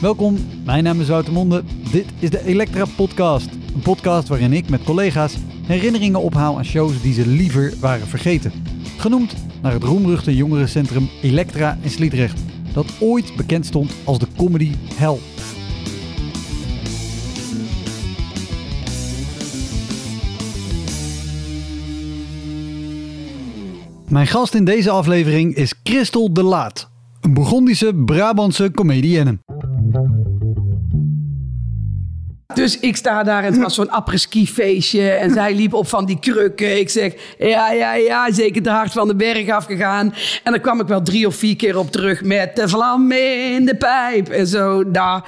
Welkom, mijn naam is Wouter Monde. Dit is de Elektra Podcast. Een podcast waarin ik met collega's herinneringen ophaal aan shows die ze liever waren vergeten. Genoemd naar het roemruchte jongerencentrum Elektra in Sliedrecht, dat ooit bekend stond als de comedy hell. Mijn gast in deze aflevering is Christel de Laat, een Burgondische Brabantse comedienne. Dus ik sta daar en het was zo'n apres-ski feestje. En zij liep op van die krukken. Ik zeg, ja, ja, ja, zeker te hard van de berg afgegaan. En dan kwam ik wel drie of vier keer op terug met de vlam in de pijp. En zo, nou,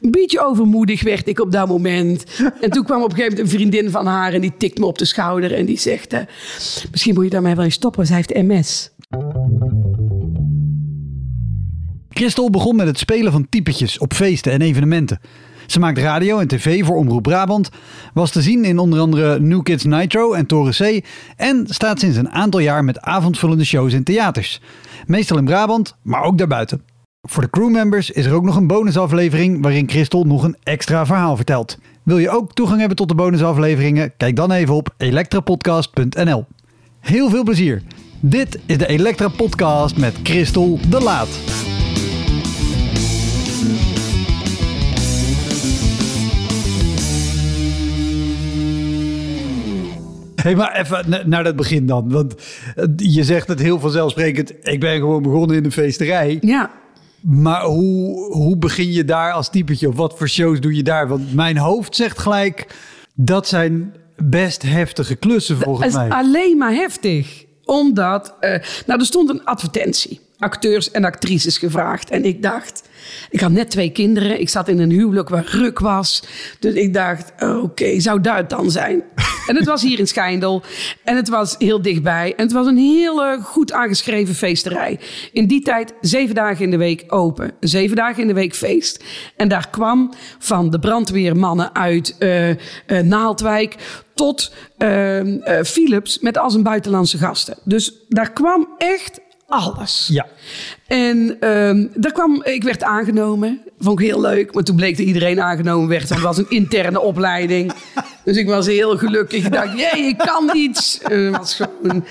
een beetje overmoedig werd ik op dat moment. En toen kwam op een gegeven moment een vriendin van haar en die tikt me op de schouder. En die zegt, eh, misschien moet je daarmee wel eens stoppen, zij heeft MS. Christel begon met het spelen van typetjes op feesten en evenementen. Ze maakt radio en tv voor Omroep Brabant, was te zien in onder andere New Kids Nitro en Toren C en staat sinds een aantal jaar met avondvullende shows in theaters. Meestal in Brabant, maar ook daarbuiten. Voor de crewmembers is er ook nog een bonusaflevering waarin Christel nog een extra verhaal vertelt. Wil je ook toegang hebben tot de bonusafleveringen? Kijk dan even op elektrapodcast.nl. Heel veel plezier. Dit is de Elektra Podcast met Christel de Laat. Hey, maar even naar dat begin dan. Want eh, je zegt het heel vanzelfsprekend. Ik ben gewoon begonnen in een feesterij. Ja. Maar hoe, hoe begin je daar als typetje? Of wat voor shows doe je daar? Want mijn hoofd zegt gelijk... dat zijn best heftige klussen volgens Het mij. is alleen maar heftig. Omdat, eh, nou er stond een advertentie. Acteurs en actrices gevraagd. En ik dacht, ik had net twee kinderen. Ik zat in een huwelijk waar ruk was. Dus ik dacht, oké, zou dat het dan zijn? en het was hier in Schijndel. En het was heel dichtbij. En het was een hele goed aangeschreven feesterij. In die tijd zeven dagen in de week open. Zeven dagen in de week feest. En daar kwam van de brandweermannen uit eh, eh, Naaldwijk tot eh, eh, Philips met al zijn buitenlandse gasten. Dus daar kwam echt alles. Ja. En ehm, daar kwam, ik werd aangenomen. Vond ik heel leuk. Maar toen bleek dat iedereen aangenomen werd. Want het was een interne opleiding. Dus ik was heel gelukkig. Ik dacht, jee, ik kan iets. Was gewoon,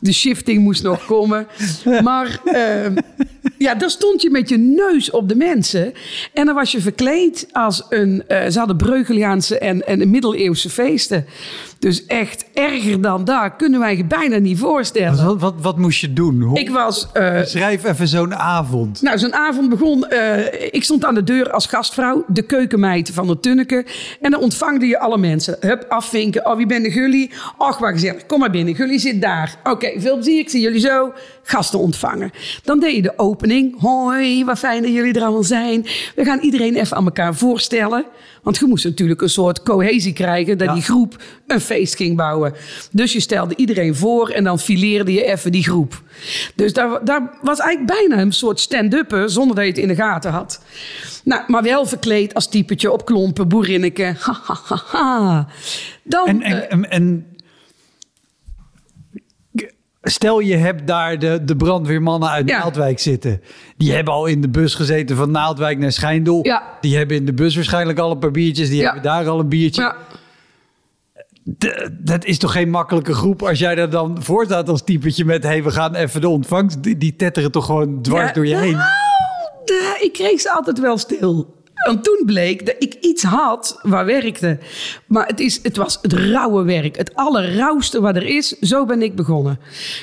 de shifting moest nog komen. Maar ehm, ja, daar stond je met je neus op de mensen. En dan was je verkleed als een... eh, ze hadden Breugeliaanse en, en middeleeuwse feesten. Dus echt erger dan dat kunnen wij je bijna niet voorstellen. Wat, wat, wat moest je doen? Hoe, Ik was... eh, Schrijf even zo'n avond. nou, zo'n avond begon. eh, ik stond aan de deur als gastvrouw, de keukenmeid van de Tunneke. En dan ontvangde je alle mensen. Hup, afvinken. Oh, wie ben de Gully? Och, wat gezellig. Kom maar binnen. Gully zit daar. Oké, veel plezier. Ik zie jullie zo. Gasten ontvangen. Dan deed je de opening. Hoi, wat fijn dat jullie er allemaal zijn. We gaan iedereen even aan elkaar voorstellen. Want je moest natuurlijk een soort cohesie krijgen. Dat Ja. die groep een feest ging bouwen. Dus je stelde iedereen voor en dan fileerde je even die groep. Dus daar, daar was eigenlijk bijna een soort stand-upper zonder dat je het in de gaten had. Nou, maar wel verkleed als typetje op klompen, boerinneke. Ha, ha, ha, ha. Dan, En, eh, en, en, en stel je hebt daar de, de brandweermannen uit Ja. Naaldwijk zitten. Die hebben al in de bus gezeten van Naaldwijk naar Schijndel. Ja. Die hebben in de bus waarschijnlijk al een paar biertjes. Die Ja. hebben daar al een biertje. Dat is toch geen makkelijke groep als jij daar dan voor staat als typetje met... hey, we gaan even de ontvangst. Die, die tetteren toch gewoon dwars Ja, door je heen. nou, de- ik kreeg ze altijd wel stil. En toen bleek dat ik iets had waar werkte. Maar het, is, het was het rauwe werk. Het allerrauwste wat er is. Zo ben ik begonnen.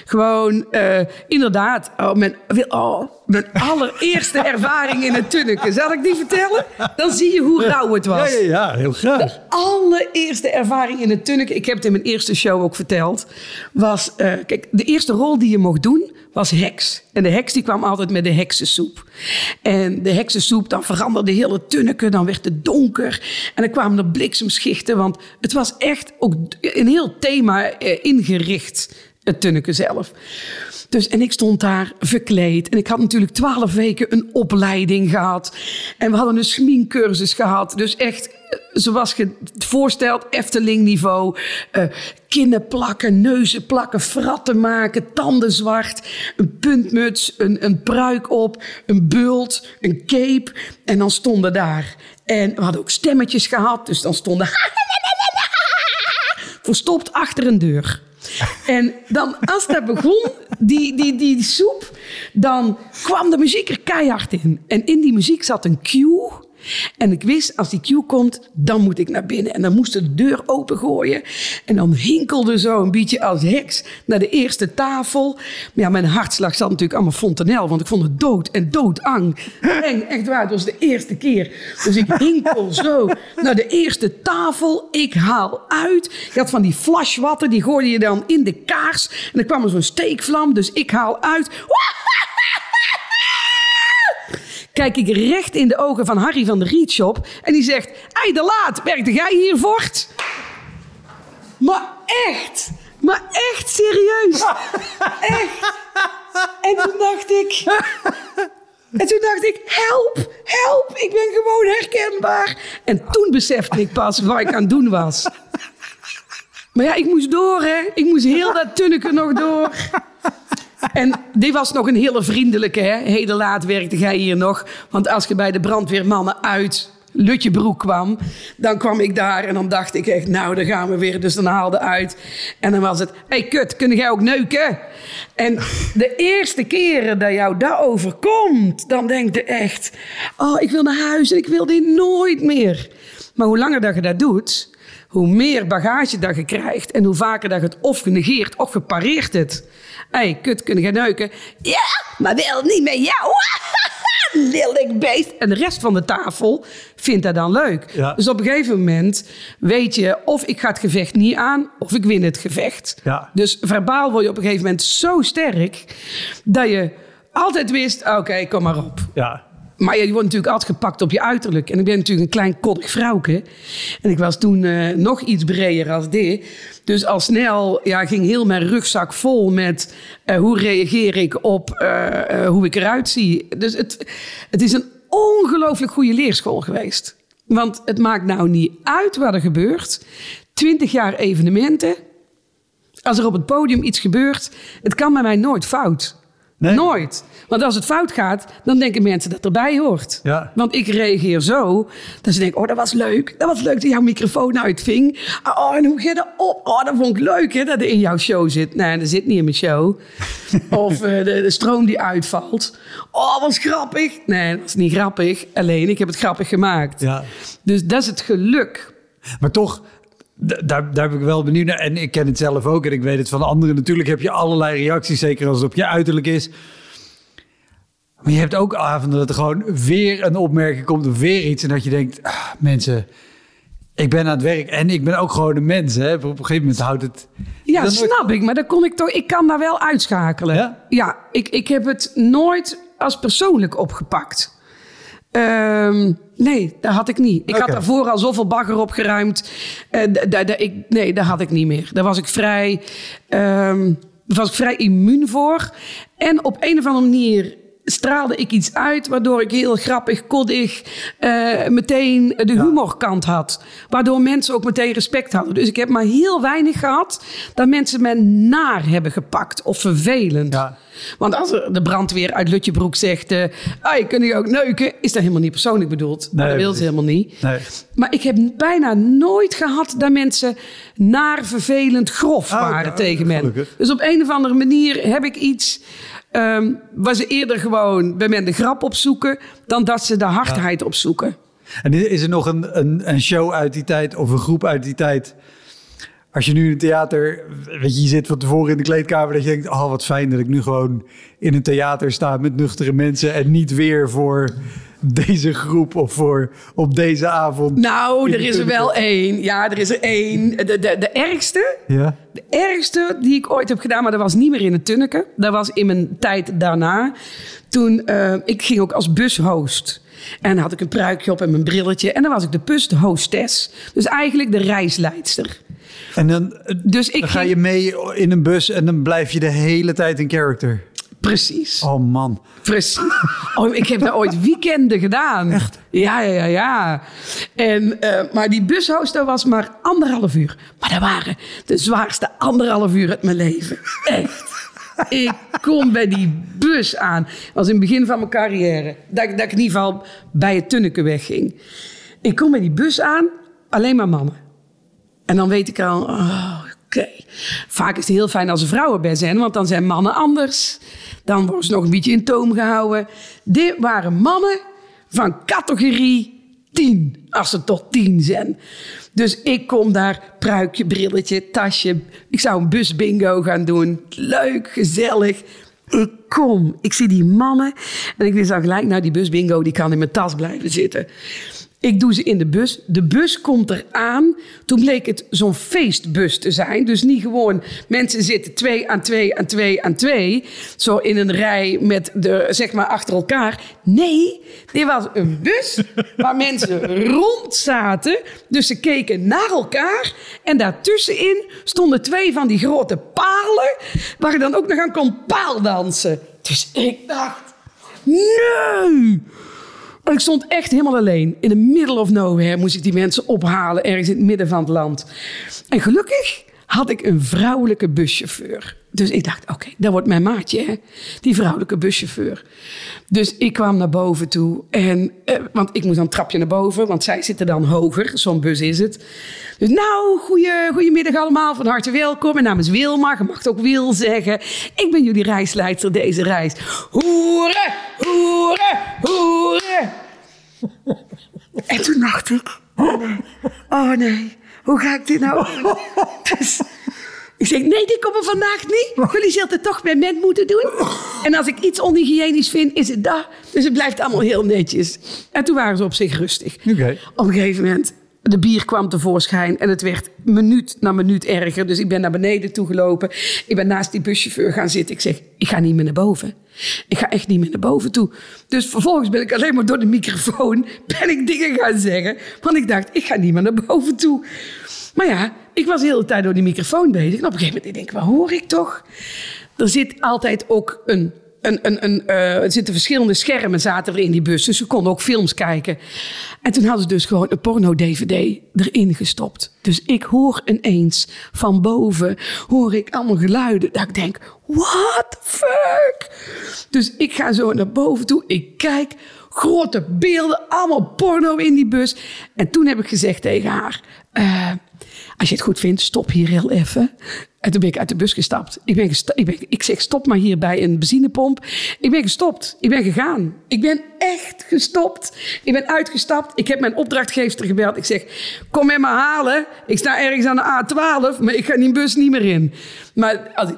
Gewoon, eh, inderdaad, oh, mijn, oh, mijn allereerste ervaring in het tunneken. Zal ik die vertellen? Dan zie je hoe rauw het was. Ja, ja, ja, heel graag. allereerste ervaring in het tunneken, ik heb het in mijn eerste show ook verteld, was, eh, kijk, de eerste rol die je mocht doen was heks. En de heks die kwam altijd met de heksensoep. En de heksensoep, dan veranderde heel het dan werd het donker. En dan kwamen er bliksemschichten, want het was echt ook een heel thema eh, ingericht, het tunneken zelf. Dus, en ik stond daar verkleed. En ik had natuurlijk twaalf weken een opleiding gehad. En we hadden een schminkcursus gehad. Dus echt, eh, zoals je het voorstelt, Efteling-niveau. Uh, kinnen plakken, neuzen plakken, fratten maken, tanden zwart. Een puntmuts, een, een pruik op, een bult, een cape. En dan stonden daar. En we hadden ook stemmetjes gehad. Dus dan stonden... Verstopt achter een deur. En dan, als dat begon, die, die, die, soep, dan kwam de muziek er keihard in. En in die muziek zat een cue. En ik wist, als die cue komt, dan moet ik naar binnen. En dan moest de deur opengooien. En dan hinkelde zo een beetje als heks naar de eerste tafel. Maar ja, mijn hartslag zat natuurlijk allemaal fontanel. Want ik vond het dood en doodang. Eng, echt waar. Het was de eerste keer. Dus ik hinkel zo naar de eerste tafel. Ik haal uit. Je had van die flashwatten, die gooide je dan in de kaars. En dan kwam er zo'n steekvlam. Dus ik haal uit kijk ik recht in de ogen van Harry van de Rietshop. En die zegt, Ei de Laat, werkte jij hier voort? Maar echt, maar echt serieus. Echt. En toen dacht ik... En toen dacht ik, help, help, ik ben gewoon herkenbaar. En toen besefte ik pas wat ik aan het doen was. Maar ja, ik moest door, hè. Ik moest heel dat tunneke nog door. En die was nog een hele vriendelijke. Hè? Heden laat werkte jij hier nog. Want als je bij de brandweermannen uit Lutjebroek kwam, dan kwam ik daar en dan dacht ik echt, nou, daar gaan we weer. Dus dan haalde uit. En dan was het, hey kut, kun jij ook neuken? En de eerste keren dat jou dat overkomt, dan denk je echt, oh, ik wil naar huis en ik wil dit nooit meer. Maar hoe langer dat je dat doet, hoe meer bagage dat je krijgt en hoe vaker dat je het of genegeert of gepareerd het. Hé, hey, kut, kunnen gaan neuken? Ja, maar wel niet met jou. Lelijk beest. En de rest van de tafel vindt dat dan leuk. Ja. Dus op een gegeven moment weet je of ik ga het gevecht niet aan of ik win het gevecht. Ja. Dus verbaal word je op een gegeven moment zo sterk dat je altijd wist, oké, kom maar op. Ja. Maar je wordt natuurlijk altijd gepakt op je uiterlijk. En ik ben natuurlijk een klein koddig vrouwke. En ik was toen uh, nog iets breder als dit. Dus al snel ja, ging heel mijn rugzak vol met uh, hoe reageer ik op uh, hoe ik eruit zie. Dus het, het is een ongelooflijk goede leerschool geweest. Want het maakt nou niet uit wat er gebeurt. Twintig jaar evenementen. Als er op het podium iets gebeurt, het kan bij mij nooit fout. Nooit. Want als het fout gaat, dan denken mensen dat erbij hoort. Ja. Want ik reageer zo, dat ze denken, oh, dat was leuk. Dat was leuk dat jouw microfoon uitving. Oh, en hoe je dat op? Oh, dat vond ik leuk, hè, dat er in jouw show zit. Nee, dat zit niet in mijn show. of uh, de, de, stroom die uitvalt. Oh, was grappig. Nee, dat was niet grappig. Alleen, ik heb het grappig gemaakt. Ja. Dus dat is het geluk. Maar toch, daar, daar ben ik wel benieuwd naar. En ik ken het zelf ook en ik weet het van anderen. Natuurlijk heb je allerlei reacties, zeker als het op je uiterlijk is. Maar je hebt ook avonden dat er gewoon weer een opmerking komt of weer iets. En dat je denkt, ah, mensen, ik ben aan het werk en ik ben ook gewoon een mens. Hè? Op een gegeven moment houdt het... Ja, snap ik. Maar dan kon ik toch... Ik kan daar wel uitschakelen. Ja? Ja, ik, ik heb het nooit als persoonlijk opgepakt. Um, nee, dat had ik niet. Ik had daarvoor al zoveel bagger opgeruimd. Uh, ik, nee, dat had ik niet meer. Daar was ik vrij, um, daar was ik vrij immuun voor. En op een of andere manier straalde ik iets uit waardoor ik heel grappig, koddig, uh, meteen de humorkant had. Waardoor mensen ook meteen respect hadden. Dus ik heb maar heel weinig gehad dat mensen me naar hebben gepakt of vervelend. Ja. Want als de brandweer uit Lutjebroek zegt, uh, hey, kun je ook neuken? Is dat helemaal niet persoonlijk bedoeld. Nee, dat wil ze helemaal niet. Nee. Maar ik heb bijna nooit gehad dat mensen naar vervelend grof ah, waren tegen me. Dus op een of andere manier heb ik iets um, ehm, waar ze eerder gewoon bij men de grap opzoeken... dan dat ze de hardheid opzoeken. En is er nog een, een, een show uit die tijd of een groep uit die tijd... Als je nu in het theater, weet je, je zit van tevoren in de kleedkamer, dat je denkt: Oh, wat fijn dat ik nu gewoon in een theater sta met nuchtere mensen en niet weer voor deze groep of voor op deze avond? Nou, er is er wel één. Ja, er is er één. De, de, de ergste. Ja. De ergste die ik ooit heb gedaan, maar dat was niet meer in het Tunneke. Dat was in mijn tijd daarna. Toen, uh, ik ging ook als bushost. En dan had ik een pruikje op en mijn brilletje. En dan was ik de bushostess. Dus eigenlijk de reisleidster. En dan, Dus ik dan ga je mee in een bus en dan blijf je de hele tijd in character. Precies. Oh man. Precies. Oh, ik heb daar ooit weekenden gedaan. Echt? Ja, ja, ja, ja. En, eh, maar die bushoster was maar anderhalf uur. Maar dat waren de zwaarste anderhalf uur uit mijn leven. Echt. Ik kom bij die bus aan. Dat was in het begin van mijn carrière. Dat, ik- dat ik in ieder geval bij het Tunneke wegging. Ik kom bij die bus aan, alleen maar mannen. En dan weet ik al, oh, oké. Vaak is het heel fijn als er vrouwen bij zijn, want dan zijn mannen anders. Dan worden ze nog een beetje in toom gehouden. Dit waren mannen van categorie 10, als ze tot 10 zijn. Dus ik kom daar, pruikje, brilletje, tasje. Ik zou een busbingo gaan doen. Leuk, gezellig. Ik kom, ik zie die mannen en ik wist al gelijk, nou die busbingo die kan in mijn tas blijven zitten. Ik doe ze in de bus. De bus komt eraan. Toen bleek het zo'n feestbus te zijn. Dus niet gewoon mensen zitten twee aan twee aan twee aan twee. Zo in een rij met de, zeg maar achter elkaar. Nee, dit was een bus waar mensen rond zaten. Dus ze keken naar elkaar. En daartussenin stonden twee van die grote palen. Waar je dan ook nog aan kon paaldansen. Dus ik dacht, nee! En ik stond echt helemaal alleen. In the middle of nowhere moest ik die mensen ophalen, ergens in het midden van het land. En gelukkig had ik een vrouwelijke buschauffeur. Dus ik dacht, oké, dat wordt mijn maatje, hè? die vrouwelijke buschauffeur. Dus ik kwam naar boven toe. En, eh, want ik moest dan een trapje naar boven, want zij zitten dan hoger. Zo'n bus is het. Dus nou, goeie, goedemiddag allemaal, van harte welkom. Mijn naam is Wilma, je mag het ook Wil zeggen. Ik ben jullie reisleidster deze reis. Hoeren, hoeren, hoeren. En toen dacht ik, oh nee, oh nee, hoe ga ik dit nou doen? Dus ik zeg, nee, die komen vandaag niet. Jullie zullen het toch bij men moeten doen. En als ik iets onhygiënisch vind, is het dat. Dus het blijft allemaal heel netjes. En toen waren ze op zich rustig. Oké. Op een gegeven moment, de bier kwam tevoorschijn en het werd minuut na minuut erger. Dus ik ben naar beneden toegelopen. Ik ben naast die buschauffeur gaan zitten. Ik zeg, ik ga niet meer naar boven. Ik ga echt niet meer naar boven toe. Dus vervolgens ben ik alleen maar door de microfoon ben ik dingen gaan zeggen. Want ik dacht, ik ga niet meer naar boven toe. Maar ja, ik was de hele tijd door die microfoon bezig. En op een gegeven moment denk ik, wat hoor ik toch? Er zit altijd ook een een, eh, er zitten verschillende schermen zaten er in die bus. Dus ze konden ook films kijken. En toen hadden ze dus gewoon een porno-dvd erin gestopt. Dus ik hoor ineens van boven, hoor ik allemaal geluiden. Dat ik denk, what the fuck? Dus ik ga zo naar boven toe. Ik kijk, grote beelden, allemaal porno in die bus. En toen heb ik gezegd tegen haar... eh, als je het goed vindt, stop hier heel even. En toen ben ik uit de bus gestapt. Ik, ben ik, ik zeg, stop maar hier bij een benzinepomp. Ik ben gestopt. Ik ben gegaan. Ik ben echt gestopt. Ik ben uitgestapt. Ik heb mijn opdrachtgever gebeld. Ik zeg, kom met me halen. Ik sta ergens aan de A12, maar ik ga die bus niet meer in. Maar als ik,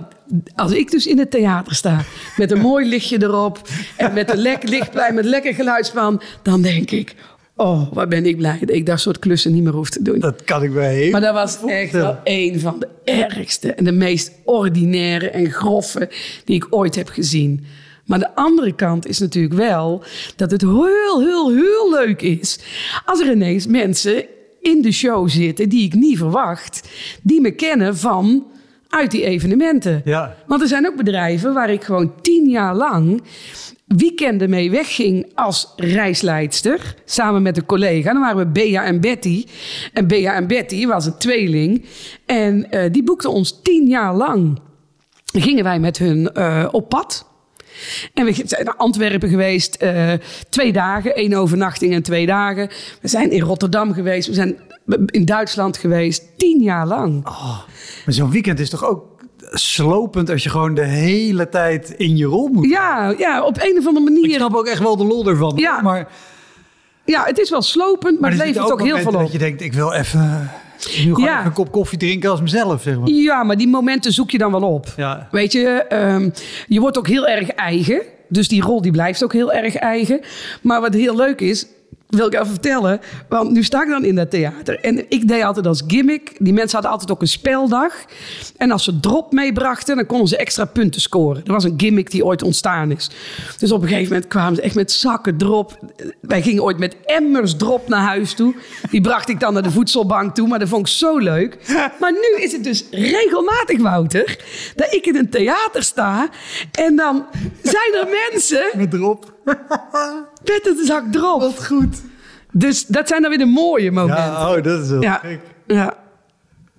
als ik dus in het theater sta, met een mooi lichtje erop... en met een lekker lichtplein, met lekker geluidsman... dan denk ik, oh, wat ben ik blij dat ik dat soort klussen niet meer hoef te doen. Dat kan ik wel heel Maar dat was echt wel een van de ergste en de meest ordinaire en grove die ik ooit heb gezien. Maar de andere kant is natuurlijk wel dat het heel, heel, heel leuk is als er ineens mensen in de show zitten die ik niet verwacht, die me kennen van uit die evenementen. Ja. Want er zijn ook bedrijven waar ik gewoon tien jaar lang weekenden mee wegging als reisleidster. Samen met een collega. Dan waren we Bea en Betty. En Bea en Betty was een tweeling. En eh, die boekten ons tien jaar lang. Gingen wij met hun eh, op pad. En we zijn naar Antwerpen geweest, eh, twee dagen, één overnachting en twee dagen. We zijn in Rotterdam geweest, we zijn in Duitsland geweest, tien jaar lang. Maar zo'n weekend is toch ook slopend als je gewoon de hele tijd in je rol moet. Ja, ja, op een of andere Ik manier. snap ook echt wel de lol ervan. Ja. Maar, Ja, het is wel slopend, maar het levert ook heel momenten veel op. dat je denkt, ik wil even, nu gewoon Ja. even een kop koffie drinken als mezelf, zeg maar. Ja, maar die momenten zoek je dan wel op. Ja. Weet je, ehm, je wordt ook heel erg eigen. Dus die rol die blijft ook heel erg eigen. Maar wat heel leuk is, wil ik even vertellen. Want nu sta ik dan in dat theater. En ik deed altijd als gimmick. Die mensen hadden altijd ook een speldag. En als ze drop meebrachten, dan konden ze extra punten scoren. Dat was een gimmick die ooit ontstaan is. Dus op een gegeven moment kwamen ze echt met zakken drop. Wij gingen ooit met emmers drop naar huis toe. Die bracht ik dan naar de voedselbank toe. Maar dat vond ik zo leuk. Maar nu is het dus regelmatig, Wouter, dat ik in een theater sta. En dan zijn er mensen Met erop. met een zak drop. Wat goed. Dus dat zijn dan weer de mooie momenten. Ja, oh, dat is wel Ja, gek. ja.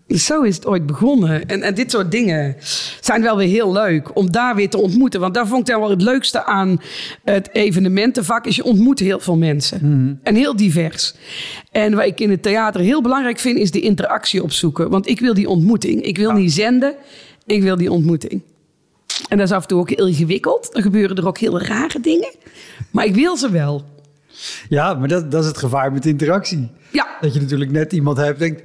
Dus zo is het ooit begonnen. En, en dit soort dingen zijn wel weer heel leuk om daar weer te ontmoeten. Want daar vond ik dan wel het leukste aan het evenementenvak. Is je ontmoet heel veel mensen. En heel divers. En wat ik in het theater heel belangrijk vind, is de interactie opzoeken. Want ik wil die ontmoeting. Ik wil niet zenden, ik wil die ontmoeting. En dat is af en toe ook heel ingewikkeld. Dan gebeuren er ook heel rare dingen. Maar ik wil ze wel. Ja, maar dat, dat is het gevaar met interactie. Ja, Dat je natuurlijk net iemand hebt denkt...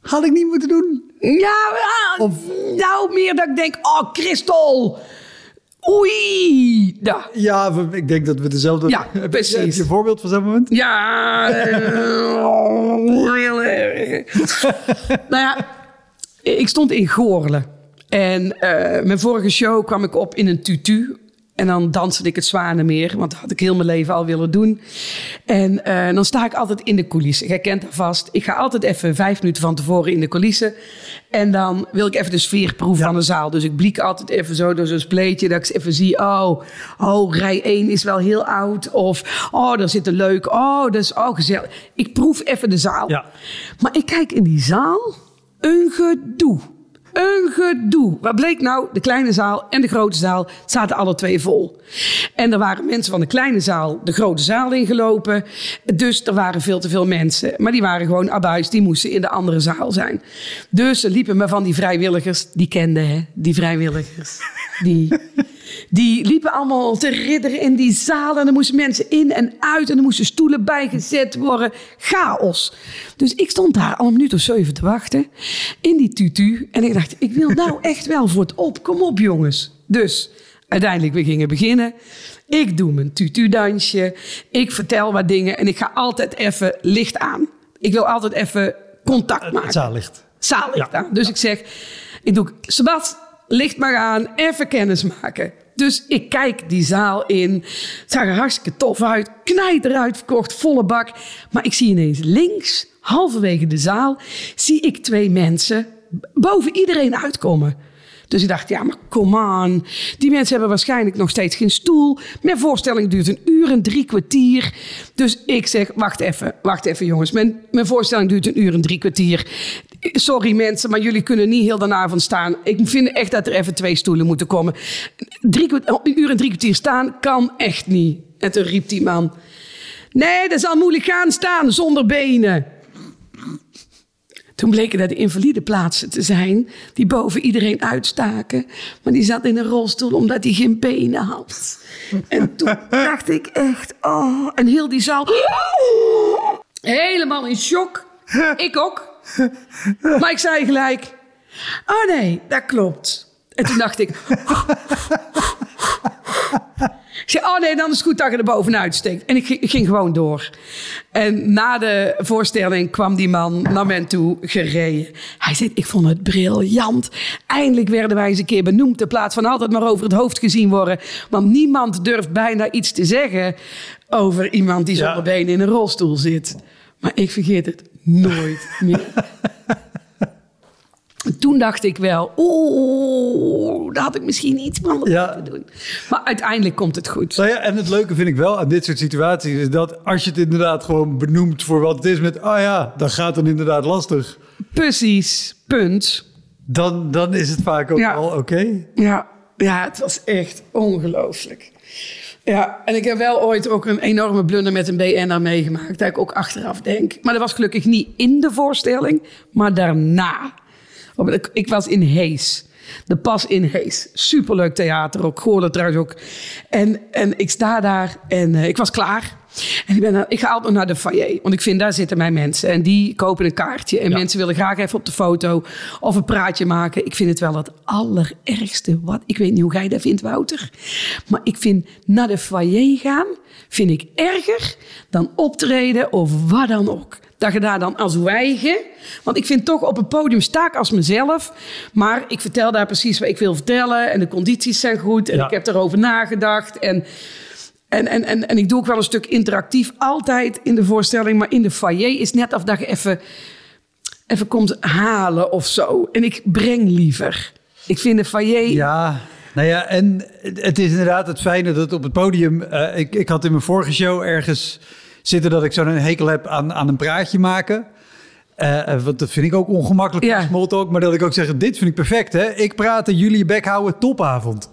Had ik niet moeten doen. Ja, ja, Of- nou meer dat ik denk, oh Christel, oei. Ja, Ja, ik denk dat we dezelfde... Ja, precies. Heb je een voorbeeld van zo'n moment? ja eh, nou ja, ik stond in Goorlen. En eh, mijn vorige show kwam ik op in een tutu. En dan danste ik het Zwanenmeer, want dat had ik heel mijn leven al willen doen. En eh, dan sta ik altijd in de coulissen. Jij kent dat vast. Ik ga altijd even vijf minuten van tevoren in de coulissen. En dan wil ik even de sfeer proeven van de zaal. Dus ik blik altijd even zo door zo'n spleetje. Dat ik even zie, oh, oh, rij 1 is wel heel oud. Of, oh, daar zit een leuk. Oh, dat is ook gezellig. Ik proef even de zaal. Ja. Maar ik kijk in die zaal, een gedoe. Een gedoe. Wat bleek nou? De kleine zaal en de grote zaal zaten alle twee vol. En er waren mensen van de kleine zaal de grote zaal ingelopen. Dus er waren veel te veel mensen. Maar die waren gewoon abuis, die moesten in de andere zaal zijn. Dus ze liepen me van die vrijwilligers, die kenden hè, die vrijwilligers. Die, die liepen allemaal te ridderen in die zaal. En er moesten mensen in en uit. En er moesten stoelen bijgezet worden. Chaos. Dus ik stond daar al een minuut of zeven te wachten. In die tutu. En ik dacht, ik wil nou echt wel voor het op. Kom op jongens. Dus uiteindelijk, we gingen beginnen. Ik doe mijn tutu-dansje. Ik vertel wat dingen. En ik ga altijd even licht aan. Ik wil altijd even contact maken Het zaallicht. zaallicht Ja. aan. Dus ik zeg, ik doe, Sebat, licht maar aan, even kennis maken. Dus ik kijk die zaal in. Het zag er hartstikke tof uit. Knijt eruit verkocht, volle bak. Maar ik zie ineens links, halverwege de zaal, zie ik twee mensen boven iedereen uitkomen. Dus ik dacht, ja, maar come on. Die mensen hebben waarschijnlijk nog steeds geen stoel. Mijn voorstelling duurt een uur en drie kwartier. Dus ik zeg, wacht even, wacht even jongens. Mijn, mijn voorstelling duurt een uur en drie kwartier. Sorry mensen, maar jullie kunnen niet heel de avond staan. Ik vind echt dat er even twee stoelen moeten komen. Drie, kwart- een uur en drie kwartier staan kan echt niet. En toen riep die man... Nee, dat zal moeilijk gaan staan zonder benen. Toen bleken dat de invalide plaatsen te zijn die boven iedereen uitstaken. Maar die zat in een rolstoel omdat hij geen benen had. En toen dacht ik echt, oh, en heel die zaal helemaal in shock. Ik ook. Maar ik zei gelijk, oh nee, dat klopt. En toen dacht ik, ik zei, oh nee, dan is het goed dat je er bovenuit steekt. En ik ging, ik ging gewoon door. En na de voorstelling kwam die man naar mij toe gereden. Hij zei, ik vond het briljant. Eindelijk werden wij eens een keer benoemd... in plaats van altijd maar over het hoofd gezien worden. Want niemand durft bijna iets te zeggen... over iemand die Ja. zonder benen in een rolstoel zit. Maar ik vergeet het nooit meer. Toen dacht ik wel, oeh, daar had ik misschien iets anders Ja. moeten doen. Maar uiteindelijk komt het goed. Nou ja, en het leuke vind ik wel aan dit soort situaties... is dat als je het inderdaad gewoon benoemt voor wat het is... met, ah ja, dan gaat het inderdaad lastig. Precies, punt. Dan, dan is het vaak ook Ja. al oké. Ja, ja, het was echt ongelooflijk. Ja, en ik heb wel ooit ook een enorme blunder met een BN'er meegemaakt. Dat ik ook achteraf denk. Maar dat was gelukkig niet in de voorstelling, maar daarna. Ik was in Hees. De Pas in Hees. Superleuk theater ook. Goorlen trouwens ook. En, en ik sta daar en eh, ik was klaar. En ik, ben, ik ga altijd naar de foyer. Want ik vind, daar zitten mijn mensen. En die kopen een kaartje. En Ja. mensen willen graag even op de foto. Of een praatje maken. Ik vind het wel het allerergste. Wat, ik weet niet hoe jij dat vindt, Wouter. Maar ik vind naar de foyer gaan... vind ik erger dan optreden of wat dan ook. Dat je daar dan als eigen... Want ik vind toch op een podium sta ik als mezelf. Maar ik vertel daar precies wat ik wil vertellen. En de condities zijn goed. En Ja. ik heb erover nagedacht. En... En, en, en, en ik doe ook wel een stuk interactief, altijd in de voorstelling. Maar in de foyer is net of dat je even, even komt halen of zo. En ik breng liever. Ik vind de foyer... Ja, nou ja, en het is inderdaad het fijne dat op het podium... eh, ik, ik had in mijn vorige show ergens zitten dat ik zo'n hekel heb aan, aan een praatje maken. Eh, eh, want dat vind ik ook ongemakkelijk Ja. talk. Maar dat ik ook zeg, dit vind ik perfect. Hè? Ik praat en jullie bek houden, topavond.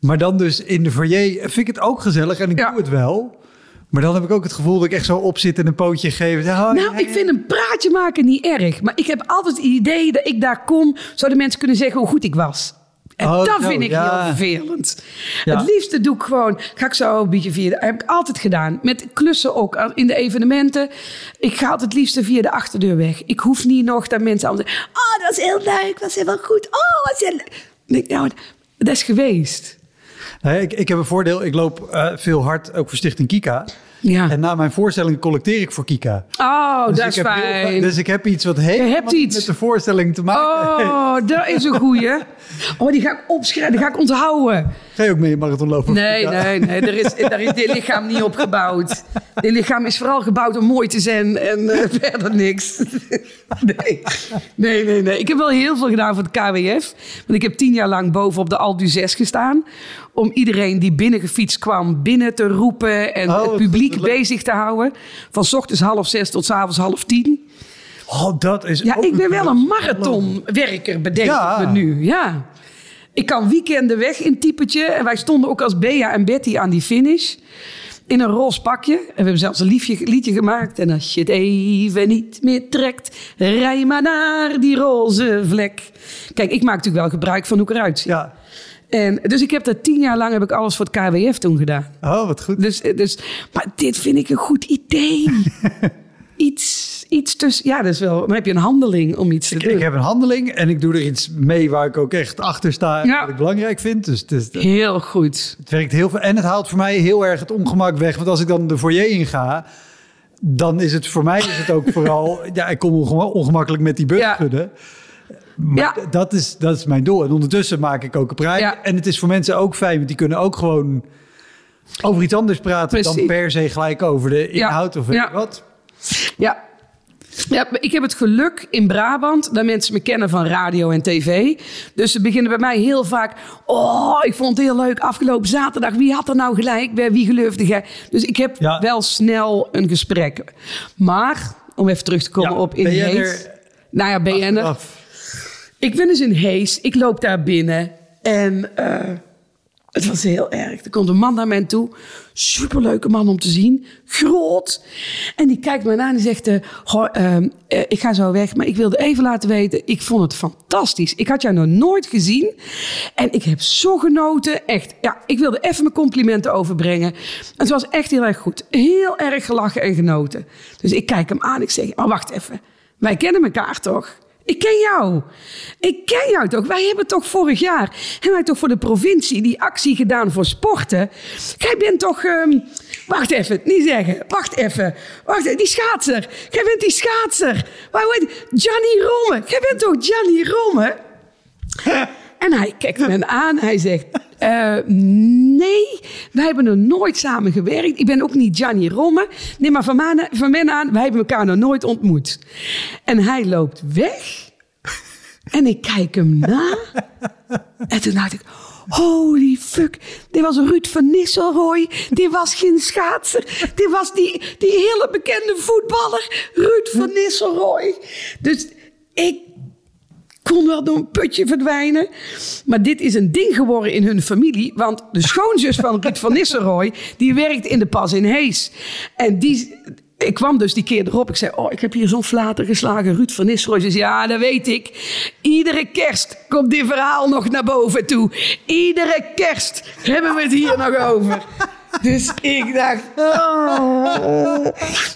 Maar dan dus in de foyer vind ik het ook gezellig en ik Ja. doe het wel. Maar dan heb ik ook het gevoel dat ik echt zo opzit en een pootje geef. Ja, Nou, ik vind een praatje maken niet erg. Maar ik heb altijd het idee dat ik daar kom... zodat mensen kunnen zeggen hoe goed ik was. En Oh, dat vind ik ja. heel vervelend. Ja. Het liefste doe ik gewoon... ga ik zo een beetje via... de- heb ik altijd gedaan. Met klussen ook. In de evenementen. Ik ga altijd het liefste via de achterdeur weg. Ik hoef niet nog dat mensen allemaal zeggen... Oh, dat was heel leuk. Dat was helemaal goed. Oh, wat heel leuk. Nou, dat is geweest. Nee, ik, ik heb een voordeel. Ik loop eh, veel hard, ook voor Stichting Kika. Ja. En na mijn voorstelling collecteer ik voor Kika. Oh, Dus dat is heel fijn. dus ik heb iets wat helemaal hebt iets. met de voorstelling te maken. Oh, dat is een goeie. Oh, die ga ik opschrijven. Die ga ik onthouden. Ga je ook mee marathon lopen? Nee, nee, nee. Daar is, daar is dit lichaam niet op gebouwd. Dit lichaam is vooral gebouwd om mooi te zijn en eh, verder niks. Nee. nee, nee, nee. Ik heb wel heel veel gedaan voor het KWF. Want ik heb tien jaar lang boven op de Alpe 6 gestaan. Om iedereen die binnengefietst kwam binnen te roepen. En Oh, het publiek bezig te houden. Van 's ochtends half zes tot 's avonds half tien. Oh, dat is Ja, ik ben wel een marathonwerker, bedenk Ja. ik me nu. Ja. Ik kan weekenden weg in typetje. En wij stonden ook als Bea en Betty aan die finish. In een roze pakje. En we hebben zelfs een liefje, liedje gemaakt. En als je het even niet meer trekt, rij maar naar die roze vlek. Kijk, ik maak natuurlijk wel gebruik van hoe ik eruit zie. Ja. En, dus ik heb dat tien jaar lang heb ik alles voor het KWF toen gedaan. Oh, wat goed. Dus, dus, maar dit vind ik een goed idee. iets, iets tussen. Ja, dat is wel. Dan heb je een handeling om iets te Ik, doen. ik heb een handeling en ik doe er iets mee waar ik ook echt achter sta Ja. wat ik belangrijk vind. Dus het, is- het Heel goed. werkt heel veel. En het haalt voor mij heel erg het ongemak weg. Want als ik dan de foyer inga, dan is het voor mij is het ook vooral... Ja, ik kom ongema- ongemakkelijk met die bus Ja. Maar Ja. dat, is, dat is mijn doel. En ondertussen maak ik ook een praatje. Ja. En het is voor mensen ook fijn, want die kunnen ook gewoon over iets anders praten dan per se gelijk over de inhoud of Ja. ik wat. Ja. Ja, ik heb het geluk in Brabant dat mensen me kennen van radio en tv. Dus ze beginnen bij mij heel vaak. Oh, ik vond het heel leuk afgelopen zaterdag. Wie had er nou gelijk? Bij wie geloofde jij? Dus ik heb Ja. wel snel een gesprek. Maar, om even terug te komen Ja, op in Hees. er Nou ja, BN'er. Ik ben dus in Hees. Ik loop daar binnen. En eh, het was heel erg. Er komt een man naar mij toe. Superleuke man om te zien. Groot. En die kijkt me aan en zegt... eh, ehm, eh, ik ga zo weg, maar ik wilde even laten weten... ik vond het fantastisch. Ik had jou nog nooit gezien. En ik heb zo genoten. Echt, ja, ik wilde even mijn complimenten overbrengen. Het was echt heel erg goed. Heel erg gelachen en genoten. Dus ik kijk hem aan. Ik zeg, maar wacht even. Wij kennen elkaar toch? Ik ken jou. Ik ken jou toch? Wij hebben toch vorig jaar... hebben wij toch voor de provincie die actie gedaan voor sporten? Jij bent toch... ehm, wacht even, niet zeggen. Wacht even. Wacht even, die schaatser. Jij bent die schaatser. Waar hoe heet Gianni Romme. Jij bent toch Gianni Romme? En hij kijkt me aan. Hij zegt... eh, nee, wij hebben nog nooit samen gewerkt. Ik ben ook niet Gianni Romme. Nee, maar van, mij, van aan, wij hebben elkaar nog nooit ontmoet. En hij loopt weg. En ik kijk hem na. En toen dacht ik... Holy fuck, dit was Ruud van Nistelrooy. Dit was geen schaatser. Dit was die, die hele bekende voetballer, Ruud van Nistelrooy. Dus ik kon wel door een putje verdwijnen. Maar dit is een ding geworden in hun familie. Want de schoonzus van Ruud van Nistelrooy... die werkt in de pas in Hees. En die, ik kwam dus die keer erop. Ik zei, oh, ik heb hier zo'n flater geslagen. Ruud van Nistelrooy zei, ja, dat weet ik. Iedere kerst komt dit verhaal nog naar boven toe. Iedere kerst hebben we het hier nog over. Dus ik dacht. Oh.